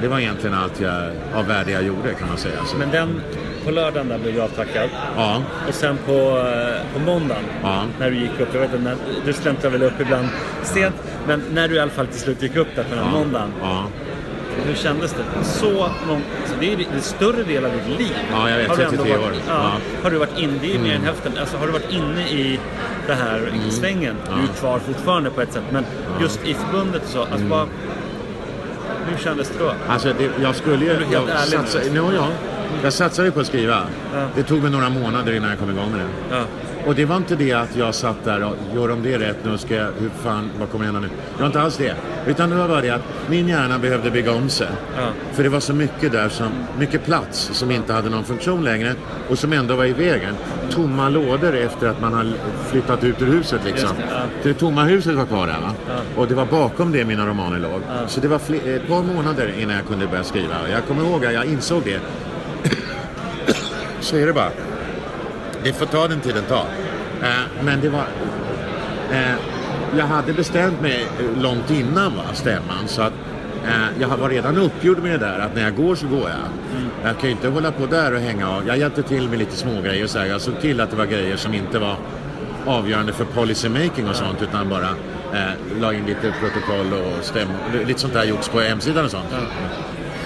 S2: det var egentligen allt jag, av värde jag gjorde kan man säga. Så,
S1: Men den, på lördagen där blev du avtackad.
S2: ja,
S1: Och sen på, eh, på måndagen,
S2: Ja.
S1: när du gick upp, jag vet inte, du släntrar väl upp ibland sent, men när du i alla fall till slut gick upp där på den här måndagen,
S2: ja.
S1: hur kändes det? Så många, alltså det är det större del av ditt liv.
S2: Ja, jag vet,
S1: Har du ändå
S2: 33
S1: varit,
S2: år.
S1: Ja,
S2: Ja.
S1: Har du varit inne, är ju mer än hälften, alltså har du varit inne i det här svängen, du är kvar fortfarande på ett sätt, men just i förbundet och så, alltså vad, hur kändes det då?
S2: Alltså, det, jag skulle ju...
S1: Är du
S2: jag,
S1: nu?
S2: satsa, no, ja, jag satsade ju på att skriva.
S1: Ja.
S2: Det tog mig några månader innan jag kom igång med det.
S1: Ja.
S2: Och det var inte det att jag satt där och gör de det rätt nu ska jag, hur fan, vad kommer hända nu? Det var inte alls det. Utan det var bara det att min hjärna behövde bygga om sig.
S1: Ja.
S2: För det var så mycket där, som, mycket plats som inte hade någon funktion längre och som ändå var i vägen. Tomma lådor efter att man har flyttat ut ur huset liksom.
S1: Det, ja.
S2: Det tomma huset var kvar där va? Och det var bakom det mina romaner låg. Så det var ett par månader innan jag kunde börja skriva. Jag kommer ihåg att jag insåg det. Så är det bara. Det får ta den tiden tar. Eh, men det var... Eh, jag hade bestämt mig eh, långt innan va, stämman så att eh, jag var redan uppgjord med det där att när jag går så går jag. Jag kan ju inte hålla på där och hänga av. Jag hjälpte till med lite smågrejer och så här. Jag såg till att det var grejer som inte var avgörande för policy making och sånt utan bara eh, la in lite protokoll och stäm, lite sånt där gjorts på hemsidan och sånt.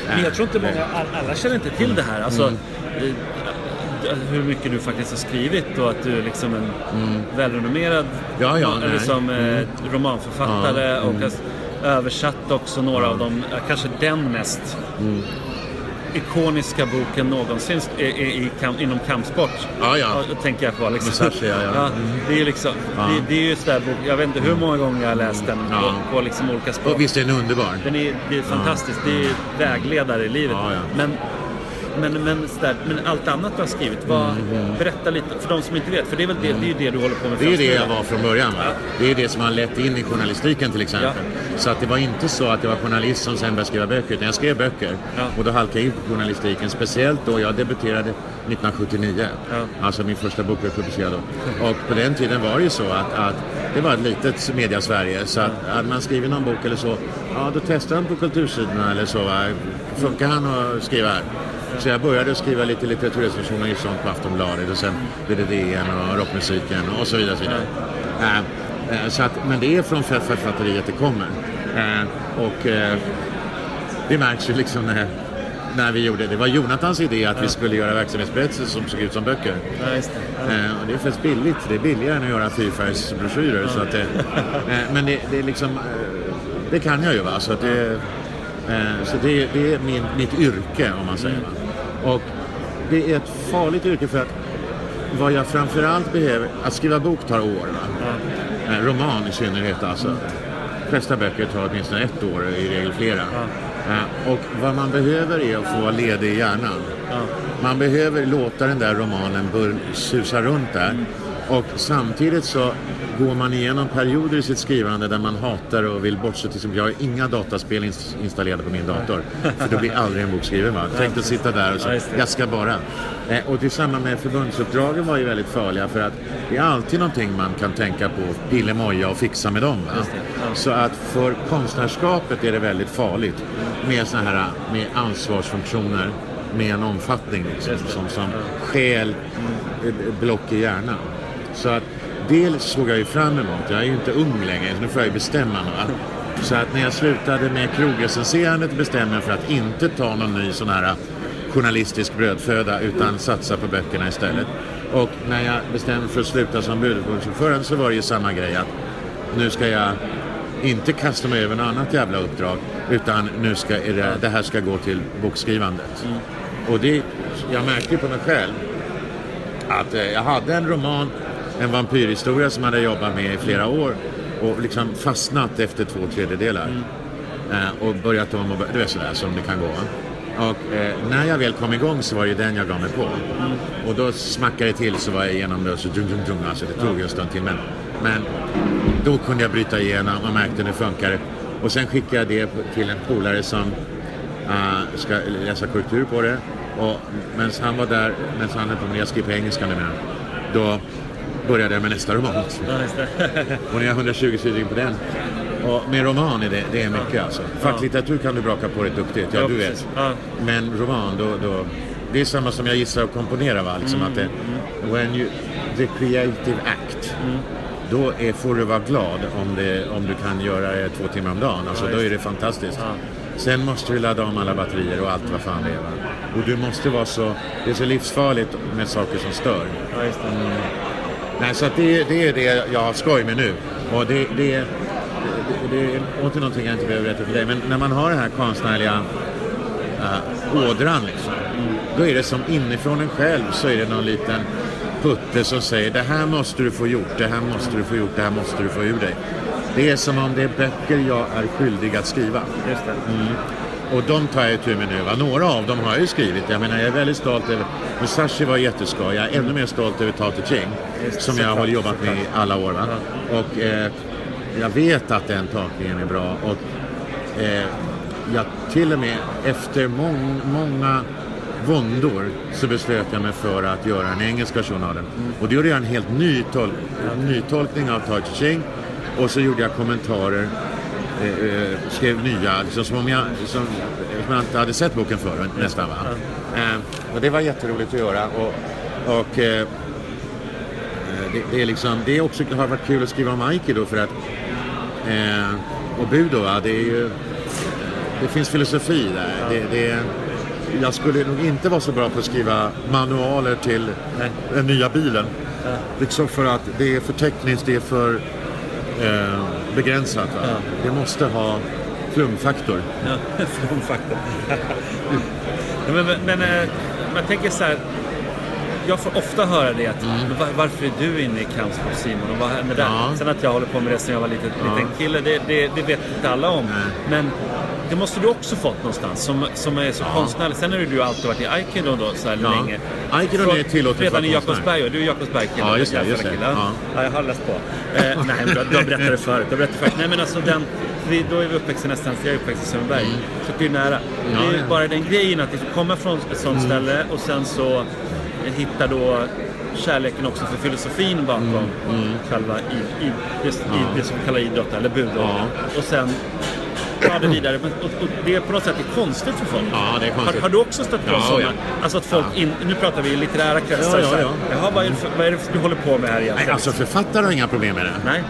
S1: Men jag tror inte många, all- alla känner inte till det här. Alltså,
S2: Mm.
S1: Eh, hur mycket du faktiskt har skrivit och att du är liksom en välrenommerad
S2: Mm. Ja, ja, nej.
S1: liksom, eh, romanförfattare
S2: Ja,
S1: och har översatt också några av de, ja, kanske den mest ikoniska boken någonsin i, i, i, inom kampsport.
S2: Ja, ja.
S1: tänker jag på. Liksom.
S2: Musashi, ja, ja. Mm.
S1: det är liksom, det, det är ju sådär bok, jag vet inte hur många gånger jag har läst den
S2: Ja.
S1: på, på liksom olika språk.
S2: Och visst är den underbar?
S1: Den är, det är fantastiskt. Det är vägledare i livet.
S2: Ja, ja.
S1: Men, men, men, sådär, men allt annat du har skrivit, vad, berätta lite för de som inte vet. För det är väl det, det, är ju det du håller på med
S2: Det är ju det jag
S1: va?
S2: var från början. Va? Det är det som har lett in i journalistiken till exempel. Så att det var inte så att jag var journalist som sen började skriva böcker, utan jag skrev böcker.
S1: Ja.
S2: Och då halkade jag in på journalistiken, speciellt då jag debuterade 1979.
S1: Ja.
S2: Alltså min första bok blev publicerad då. Och på den tiden var det ju så att, att det var ett litet media-Sverige. Så att hade man skrivit någon bok eller så, ja då testade han på kultursidorna eller så. Va? Funkar han att skriva här? Så jag började skriva lite litteraturrecensioner och sånt på Aftonbladet och sen blev det DN och rockmusiken och så vidare. Så vidare. Eh, så att, men det är från för- författeriet det kommer. Eh, och det märks ju liksom när, när vi gjorde det. Det var Jonathans idé att vi skulle göra verksamhetsberättelser som såg ut som böcker.
S1: Ja, just det.
S2: Och det är faktiskt billigt. Det är billigare än att göra fyrfärgsbroschyrer. Så att det, men det, det är liksom... Det kan jag ju va. Så, det, eh, så det, det är min, mitt yrke om man säger. Va? Och det är ett farligt yrke för att vad jag framförallt behöver... Att skriva bok tar år. Va? Eh, roman i synnerhet alltså. De flesta böcker tar åtminstone ett år, i regel flera. Eh, och vad man behöver är att få vara ledig i hjärnan. Man behöver låta den där romanen susa runt där. Och samtidigt så går man igenom perioder i sitt skrivande där man hatar och vill bortse. Till exempel, jag har inga dataspel ins- installerade på min dator. För då blir aldrig en bok skriven. Va? Tänk att sitta där och så, jag ska bara. Eh, och tillsammans med förbundsuppdragen var ju väldigt farliga för att det är alltid någonting man kan tänka på, pillemoja och fixa med dem. Va? Så att för konstnärskapet är det väldigt farligt med såna här med ansvarsfunktioner med en omfattning liksom, som, som skäl block i hjärnan. Så att det såg jag ju fram emot. Jag är ju inte ung längre, så nu får jag ju bestämma mig. Så att när jag slutade med krogrecenserandet bestämde jag för att inte ta någon ny sån här journalistisk brödföda utan satsa på böckerna istället. Och när jag bestämde för att sluta som budgetordförande så var det ju samma grej att nu ska jag inte kasta mig över något annat jävla uppdrag utan nu ska det, det här ska gå till bokskrivandet. Och det, jag märkte ju på mig själv att eh, jag hade en roman, en vampyrhistoria som jag hade jobbat med i flera år och liksom fastnat efter två tredjedelar. Eh, och börjat om och bör- du vet sådär som det kan gå. Och eh, när jag väl kom igång så var det ju den jag gav mig på. Och då smackade det till så var jag igenom det och så dung, dung, dung, alltså det tog en stund till. Men, då kunde jag bryta igenom och märkte nu funkar det. Och sen skickade jag det till en polare som uh, ska läsa korrektur på det. Och medan han var där, medan han höll på med det, jag skrev på engelska numera, då började jag med nästa roman. Och nu är jag 120 sidor in på den. Och med roman är det, det är mycket alltså. Facklitteratur kan du braka på rätt duktigt, ja, du vet. Men roman, då, då... Det är samma som jag gissar att komponera va? Liksom
S1: Mm,
S2: att det, when you, the creative act.
S1: Mm.
S2: Då är, får du vara glad om, det, om du kan göra det två timmar om dagen. Alltså,
S1: Ja,
S2: då är det fantastiskt.
S1: Ja.
S2: Sen måste du ladda om alla batterier och allt vad fan det är. Va? Och du måste vara så... Det är så livsfarligt med saker som stör.
S1: Ja.
S2: Nej, så det, det är det jag har skoj med nu. Och det, det, det, det är åter någonting jag inte behöver berätta för dig. Men när man har den här konstnärliga uh, ådran liksom, då är det som inifrån en själv så är det någon liten putte som säger det här måste du få gjort, det här måste du få gjort, det här måste du få ur dig. Det är som om det är böcker jag är skyldig att skriva.
S1: Just det.
S2: Och de tar jag itu med nu. Va? Några av dem har jag ju skrivit. Jag menar, jag är väldigt stolt över... Musashi var jätteskoj. Jag är ännu mer stolt över Tao Te Ching.
S1: Just,
S2: Som jag har jobbat med i alla år. Va? Och eh, jag vet att den tolkningen är bra. Och eh, jag till och med efter mång, många våndor så beslöt jag mig för att göra en engelsk version av den. Och då gjorde jag en helt ny, tol ny tolkning av Tao Te Ching. Och så gjorde jag kommentarer eh, skrev nya, liksom, som om jag, som, som jag inte hade sett boken förr nästan. Va? Eh, och det var jätteroligt att göra. Och, och eh, eh, det, det, är liksom, det är också, har varit kul att skriva om Aikido för att eh, och Budo, va? det är ju det finns filosofi där. Det, det, jag skulle nog inte vara så bra på att skriva manualer till den nya bilen. Liksom för att det är för tekniskt, det är för eh, begränsat. Va? Det måste ha flumfaktor.
S1: Ja, flumfaktor. ja, men, men, men eh, man tänker så här. Jag får ofta höra det att men var, varför är du inne i kampsport Simon och vad händer där?
S2: Ja.
S1: Sen att jag håller på med det sen jag var liten, liten kille, det, det, det vet inte alla om. Men det måste du också fått någonstans som, som är så konstnärlig. Sen har ju du alltid varit i aikido då så här
S2: Ja.
S1: länge.
S2: Aikido är tillåtet
S1: Redan i. Jakobsberg, du är Jakobsberg-kille.
S2: Ja, just det, just det. Ja.
S1: Ja, jag har läst på. Eh, nej, men har berättat det förut. Berättat det förut. Nej, men alltså den, vi, då är vi uppväxta nästan, jag är uppväxt i Sundbyberg. Så det är ju nära. det är ju
S2: Mm. ja.
S1: bara den grejen att liksom komma från ett sånt
S2: Mm.
S1: ställe och sen så hitta då kärleken också för filosofin bakom
S2: Mm.
S1: själva i, i, det, i det som vi kallar idrott eller budo.
S2: Ja.
S1: Och sen ta det vidare. Men- Och, och det är på något sätt är konstigt för folk.
S2: Ja, det är
S1: Har,
S2: konstigt.
S1: har du också stött på
S2: Ja,
S1: sådana?
S2: ja.
S1: Alltså att folk, in, nu pratar vi i litterära kretsar.
S2: Ja, ja, ja.
S1: Jaha, vad är, det för, vad är det du håller på med här egentligen?
S2: Nej, alltså författare har inga problem med det.
S1: Nej.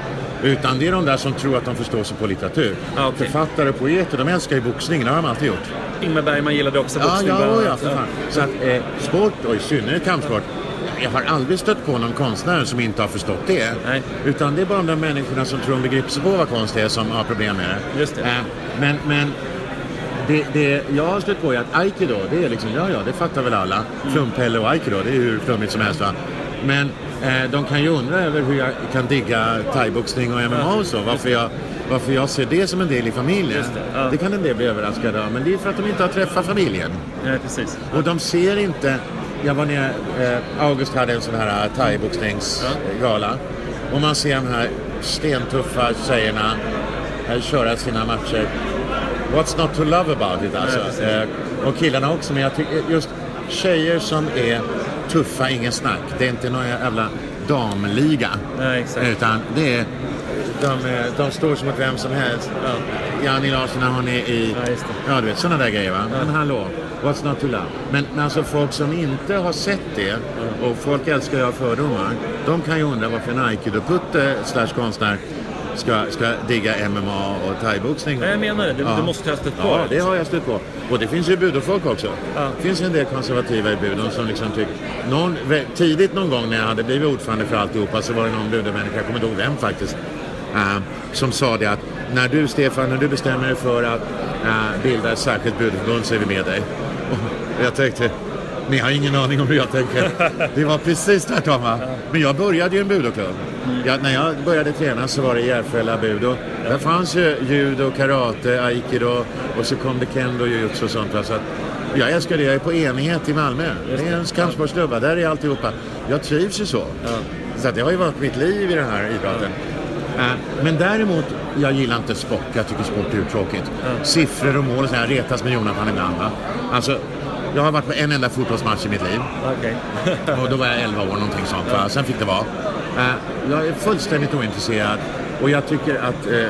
S2: Utan det är de där som tror att de förstår sig på litteratur.
S1: Ja, okej.
S2: Författare och poeter, de älskar ju boxning. Det har de alltid gjort.
S1: Ingmar Bergman gillade också
S2: Ja,
S1: boxning.
S2: ja, ja,
S1: annat.
S2: för fan. Så att eh, sport, och i synnerhet kampsport, jag har aldrig stött på någon konstnär som inte har förstått det.
S1: Nej.
S2: Utan det är bara de där människorna som tror de begriper sig på vad konst är som har problem med det.
S1: Just det.
S2: Eh, men men det, det jag har stött på är att aikido, det är liksom, ja ja, det fattar väl alla.
S1: Mm.
S2: Flumpelle och aikido, det är hur flummigt som helst va. Men eh, de kan ju undra över hur jag kan digga thaiboxning och MMA och så. Varför jag, varför jag ser det som en del i familjen.
S1: Just det, ja.
S2: det kan en del bli överraskade av. Men det är för att de inte har träffat familjen.
S1: Nej, precis.
S2: Och de ser inte... Jag var nere, eh, August hade en sån här thaiboxningsgala. Och man ser de här stentuffa tjejerna eh, köra sina matcher. What's not to love about it alltså. eh, och killarna också. Men jag tycker just tjejer som är tuffa, ingen snack. Det är inte någon jävla damliga.
S1: Nej.
S2: Utan det är... De, eh, de står som att vem som helst. Janni Larsson när hon är i...
S1: Ja, just det.
S2: Ja, du vet sådana där grejer va. Men hallå, what's not to love? Men, men alltså folk som inte har sett det och folk älskar ju fördomar. De kan ju undra varför en aikido-putte slash konstnär ska, ska digga MMA och thaiboxning.
S1: Nej, jag menar det. Du,
S2: Ja.
S1: du måste ha stött på
S2: Ja,
S1: det.
S2: har jag stött på. Och det finns ju budofolk också.
S1: Ja.
S2: Det finns en del konservativa i budon som liksom tycker... Någon, tidigt någon gång när jag hade blivit ordförande för alltihopa så var det någon budomänniska, jag kommer inte ihåg vem faktiskt, eh, som sa det att när du Stefan, när du bestämmer dig för att eh, bilda ett särskilt budoförbund så är vi med dig. Jag tänkte, ni har ingen aning om hur jag tänker. Det var precis tvärtom va? Men jag började ju en budoklubb. Jag, när jag började träna så var det Järfälla budo. Där fanns ju judo, karate, aikido och så kom det kendo, jujutsu och sånt. Va? Så att jag älskar det. Jag är på enighet i Malmö. Det är en kampsportsklubb. Där är alltihopa. Jag trivs ju så. Så att det har ju varit mitt liv i den här idrotten. Eh, men däremot, jag gillar inte sport. Jag tycker sport är uttråkigt. Siffror och mål och så här, jag retas med Jonathan ibland. Va? Alltså, jag har varit på en enda fotbollsmatch i mitt liv.
S1: Okej.
S2: Och då var jag 11 år, någonting sånt. Va? Sen fick det vara. Eh, jag är fullständigt ointresserad. Och jag tycker att eh,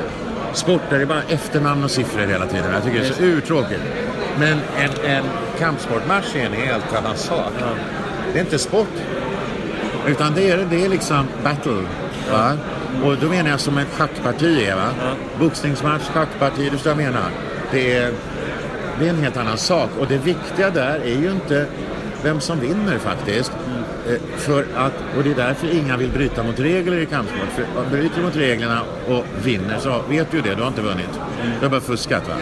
S2: sport, där är bara efternamn och siffror hela tiden. Jag tycker det är så uttråkigt. Men en, en kampsportmatch är en helt annan sak. Det är inte sport. Utan det är, det är liksom battle. Va? Och då menar jag som ett schackparti är. Va? Boxningsmatch, schackparti, du förstår vad jag menar. Det är, det är en helt annan sak. Och det viktiga där är ju inte vem som vinner faktiskt. Eh, För att, och det är därför inga vill bryta mot regler i kampsport. För om du bryter mot reglerna och vinner så vet du ju det, du har inte vunnit. Du har bara fuskat va?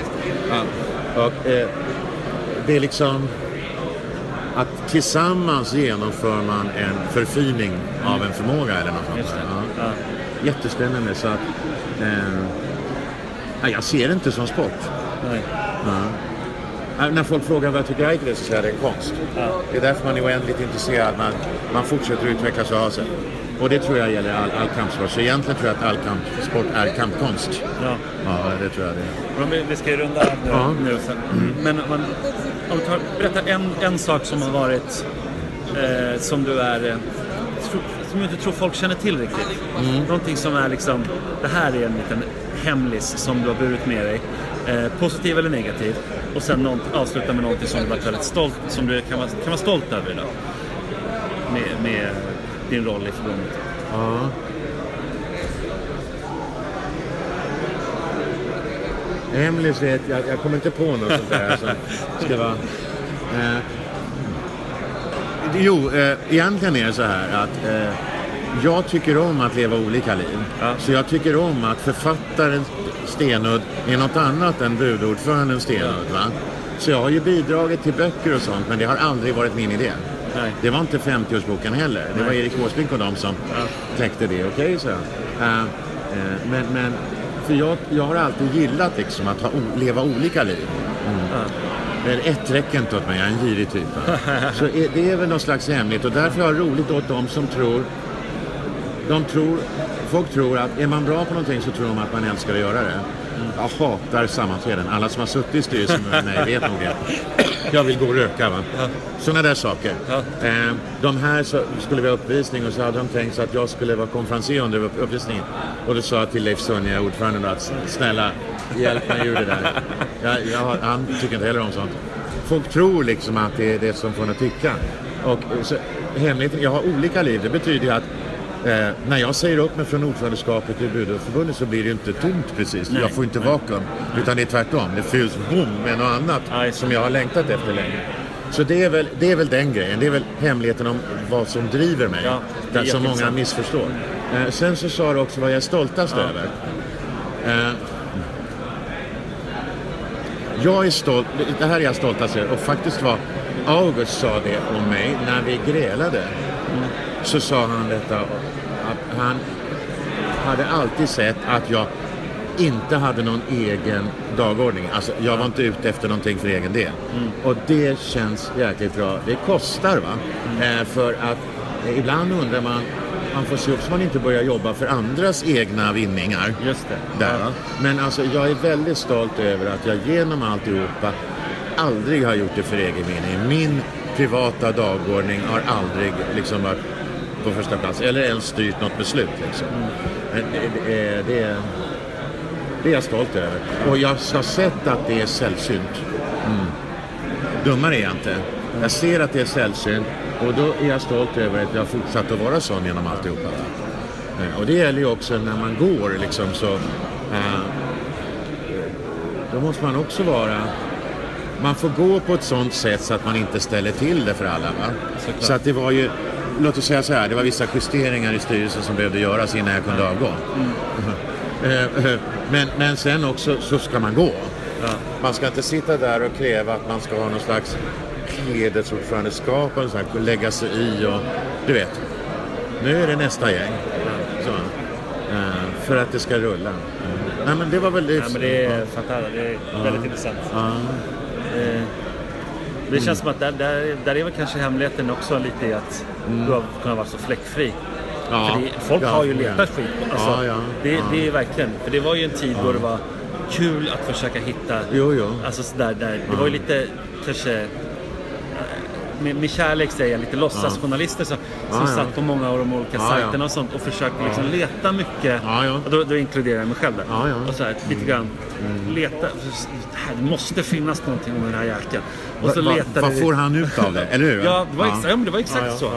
S2: Och, eh, det är liksom att tillsammans genomför man en förfining av en förmåga eller något sånt. Ja.
S1: Ja.
S2: Jättespännande så att eh, ja, jag ser det inte som sport.
S1: Nej.
S2: Äh, När folk frågar vad jag tycker är så säger jag det är en konst. Det är därför man är oändligt intresserad. Man, man fortsätter utvecklas och ha sig. Och det tror jag gäller all, all kampsport. Så egentligen tror jag att all kampsport är kampkonst.
S1: Ja.
S2: Ja, det tror jag det är.
S1: Vi- Vi ska ju runda av nu,
S2: Ja.
S1: nu sen. Men man, om du tar, berätta en, en sak som har varit eh, som du är eh, som jag inte tror folk känner till riktigt. Någonting som är liksom, det här är en liten hemlis som du har burit med dig. Eh, positiv eller negativ. Och sen något, avsluta med någonting som du varit väldigt stolt, som du kan vara, kan vara stolt över idag. Med, med din roll i förbundet.
S2: Ja. Hemlis vet jag, jag kommer inte på något sånt där som ska vara... Eh, jo, eh, egentligen är det så här att eh, jag tycker om att leva olika liv.
S1: Ja.
S2: Så jag tycker om att författaren Stenudd är något annat än budordföranden Stenudd. Va? Så jag har ju bidragit till böcker och sånt men det har aldrig varit min idé.
S1: Nej.
S2: Det var inte 50-årsboken heller. Det var Erik Åsbrink och de som kläckte det. Okej, så. Uh, uh, men, men för jag, jag har alltid gillat liksom att ha, leva olika liv. Men ett räcker inte åt mig, jag är en girig typ. Så det är väl någon slags hemlighet och därför har jag roligt åt de som tror de tror, folk tror att är man bra på någonting så tror de att man älskar att göra det. Jag hatar sammanträden. Alla som har suttit i styrelsen med mig vet nog det. Jag vill gå och röka. Va? Sådana där saker. Eh, de här så skulle vi ha uppvisning och så hade de tänkt sig att jag skulle vara konferencier under upp- uppvisningen. Och då sa jag till Leif Sonja, ordföranden, att snälla hjälp mig ur det där. Jag, jag, han tycker inte heller om sånt. Folk tror liksom att det är det som får en att tycka. Och så, hemligheten, jag har olika liv. Det betyder ju att Eh, när jag säger upp mig från ordförandeskapet i Budförbundet så blir det ju inte tomt precis. jag får inte vakuum. Utan det är tvärtom. Det fylls boom med något annat
S1: Aj,
S2: som jag har längtat efter länge. Så det är, väl, det är väl den grejen. Det är väl hemligheten om vad som driver mig.
S1: Ja,
S2: där som många missförstår. Eh, sen så sa du också vad jag är stoltast över. Eh, jag är stolt, det här är jag stoltast över och faktiskt var August sa det om mig när vi grälade. Så sa han detta att han hade alltid sett att jag inte hade någon egen dagordning. Alltså jag var inte ute efter någonting för egen del. Och det känns jäkligt bra. Det kostar va. Eh, för att eh, ibland undrar man, man får se upp så man inte börjar jobba för andras egna vinningar.
S1: Just det.
S2: Där, va? Men alltså jag är väldigt stolt över att jag genom alltihopa aldrig har gjort det för egen vinning. Min privata dagordning har aldrig liksom varit på första plats eller ens styrt något beslut. Liksom. Men det, det, är- det, är- det är jag stolt över. Och jag har sett att det är sällsynt. Mm. Dummare är jag inte. Jag ser att det är sällsynt och då är jag stolt över att jag har fortsatt att vara sån genom alltihopa. Eh, Och det gäller ju också när man går liksom så. eh, då måste man också vara... Man får gå på ett sånt sätt så att man inte ställer till det för alla. Va? Så att det var ju... Låt oss säga så här, det var vissa justeringar i styrelsen som behövde göras innan jag kunde avgå. Eh, eh, Men, men sen också så ska man gå. Man ska inte sitta där och kräva att man ska ha någon slags hedersordförandeskap och så här, lägga sig i och du vet. Nu är det nästa gäng. Så. Eh, för att det ska rulla. Nej men det var väl
S1: Ja, men det är, fattar, det är väldigt intressant.
S2: Ja.
S1: Det känns som att där, där, där är väl kanske hemligheten också lite i att
S2: Mm.
S1: du har kunnat vara så fläckfri
S2: Ja.
S1: För det, folk har ju letat skit. Alltså,
S2: Ja, ja,
S1: det, det är verkligen, för det var ju en tid då det var kul att försöka hitta,
S2: Jo, jo.
S1: alltså sådär, där, det var ju lite kanske eh, med, med kärlek säger jag, lite låtsasjournalister som, som satt på många av de olika
S2: Ja,
S1: sajterna och sånt och försökte liksom leta mycket.
S2: Ja, ja.
S1: Och då, då inkluderar jag mig själv där. Och så här, lite grann leta. Här, det måste finnas någonting om den här jäkeln. Och så
S2: Va- va-
S1: letade
S2: vad får han ut av det? Eller hur?
S1: Ja, det var, Exakt, ja, men det var exakt
S2: Ja, ja.
S1: så.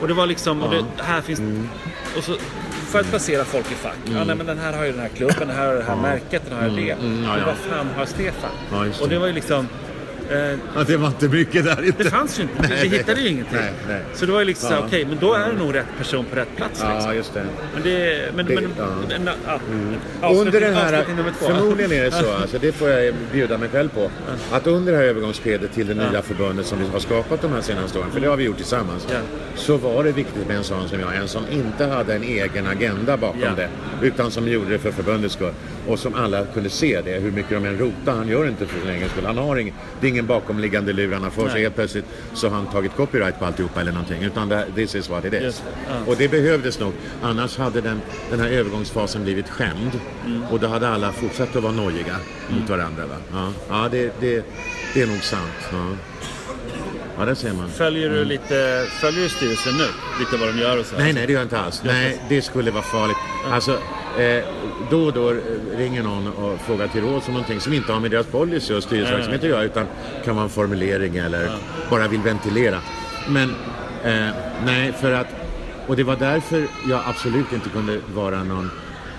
S1: Och det var liksom, och det, här finns... Och så, för att placera folk i fack. Ja, nej, men den här har ju den här klubben, den här har det här märket, den här har det.
S2: Mm, ja, ja.
S1: vad fan har Stefan?
S2: Ja, just
S1: och
S2: det.
S1: det var ju liksom... Eh,
S2: Ja, det var inte mycket där inte.
S1: det fanns ju inte, vi
S2: Nej,
S1: hittade ju ingenting.
S2: nej, nej.
S1: Så det var ju liksom
S2: Ja.
S1: okej, men då är det nog rätt person på rätt plats. Liksom.
S2: Ja, just det.
S1: Men det... Men,
S2: Det-
S1: men,
S2: ja.
S1: men, ja.
S2: Under den här, förmodligen är det så, alltså, det får jag bjuda mig själv på, att under det här övergångsskedet till det nya förbundet som vi har skapat de här senaste åren, för det har vi gjort tillsammans, så var det viktigt med en sån som jag, en som inte hade en egen agenda bakom det, utan som gjorde det för förbundets skull. Och som alla kunde se det, hur mycket de än rotade, han gör inte för sin egen skull. Han har ing, det är ingen bakomliggande lur han har för sig, helt plötsligt så har han tagit copyright på alltihopa eller någonting, utan det, this is what it is.
S1: Det, ja.
S2: Och det behövdes nog. Annars hade den, den här övergångsfasen blivit skämd.
S1: Mm.
S2: Och då hade alla fortsatt att vara nojiga mot varandra. Va? Ja, ja det, det, det är nog sant. Ja, ja det ser man.
S1: Följer du lite, följer du styrelsen nu? Lite vad de gör och så?
S2: Nej, nej, det gör jag inte alls. Nej, det skulle vara farligt. Alltså, eh, då och då ringer någon och frågar till råds om någonting som inte har med deras policy och styrelseverksamhet att göra, utan kan vara en formulering eller bara vill ventilera. Men, eh, nej, för att, och det var därför jag absolut inte kunde vara någon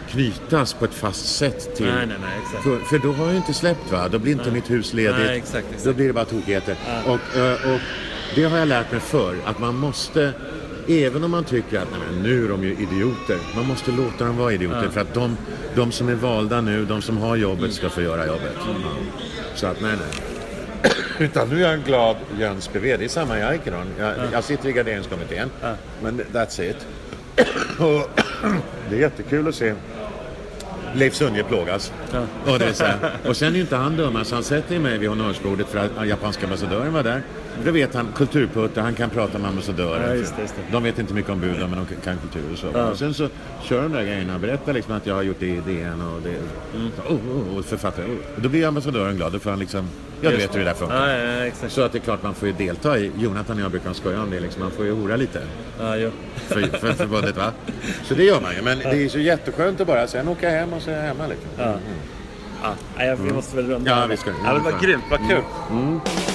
S2: knytas på ett fast sätt till...
S1: Nej, nej, nej.
S2: För, för då har jag inte släppt va, då blir inte mitt hus ledigt.
S1: Exakt, exakt.
S2: Då blir det bara tokigheter. Och, eh, och det har jag lärt mig för att man måste, även om man tycker att nej, men nu är de ju idioter, man måste låta dem vara idioter för att de, de som är valda nu, de som har jobbet ska få göra jobbet. Så att nej, nej. Utan nu är jag en glad Jöns BV, det är samma i Ikeron. Jag, jag sitter i graderingskommittén, men that's it. Och det är jättekul att se Leif Sunje plågas. Och, det är så här. och sen är ju inte han dum, så han sätter mig vid honnörsbordet för att japanska ambassadören var där. Då vet han, kulturputte, han kan prata med ambassadörer.
S1: Ja, just det, just det.
S2: De vet inte mycket om buden men de kan kultur och så. Och sen så kör de där grejerna, berättar liksom att jag har gjort det i DN och det.
S1: Mm.
S2: Oh, oh, och författare. Oh. Och då blir ambassadören glad, då får han liksom, ja du vet hur det där funkar.
S1: Ja, ja, ja.
S2: Så att det är klart man får ju delta i, Jonathan och jag brukar skoja om det, liksom, man får ju hora lite
S1: Ja, jo.
S2: för, för förbundet va. Så det gör man ju, men det är så jätteskönt att bara sen åka hem och så är jag hemma liksom.
S1: Ja. Ja, vi måste väl runda
S2: Ja, vi ska-
S1: Ja, men vad grymt, vad kul.
S3: Ett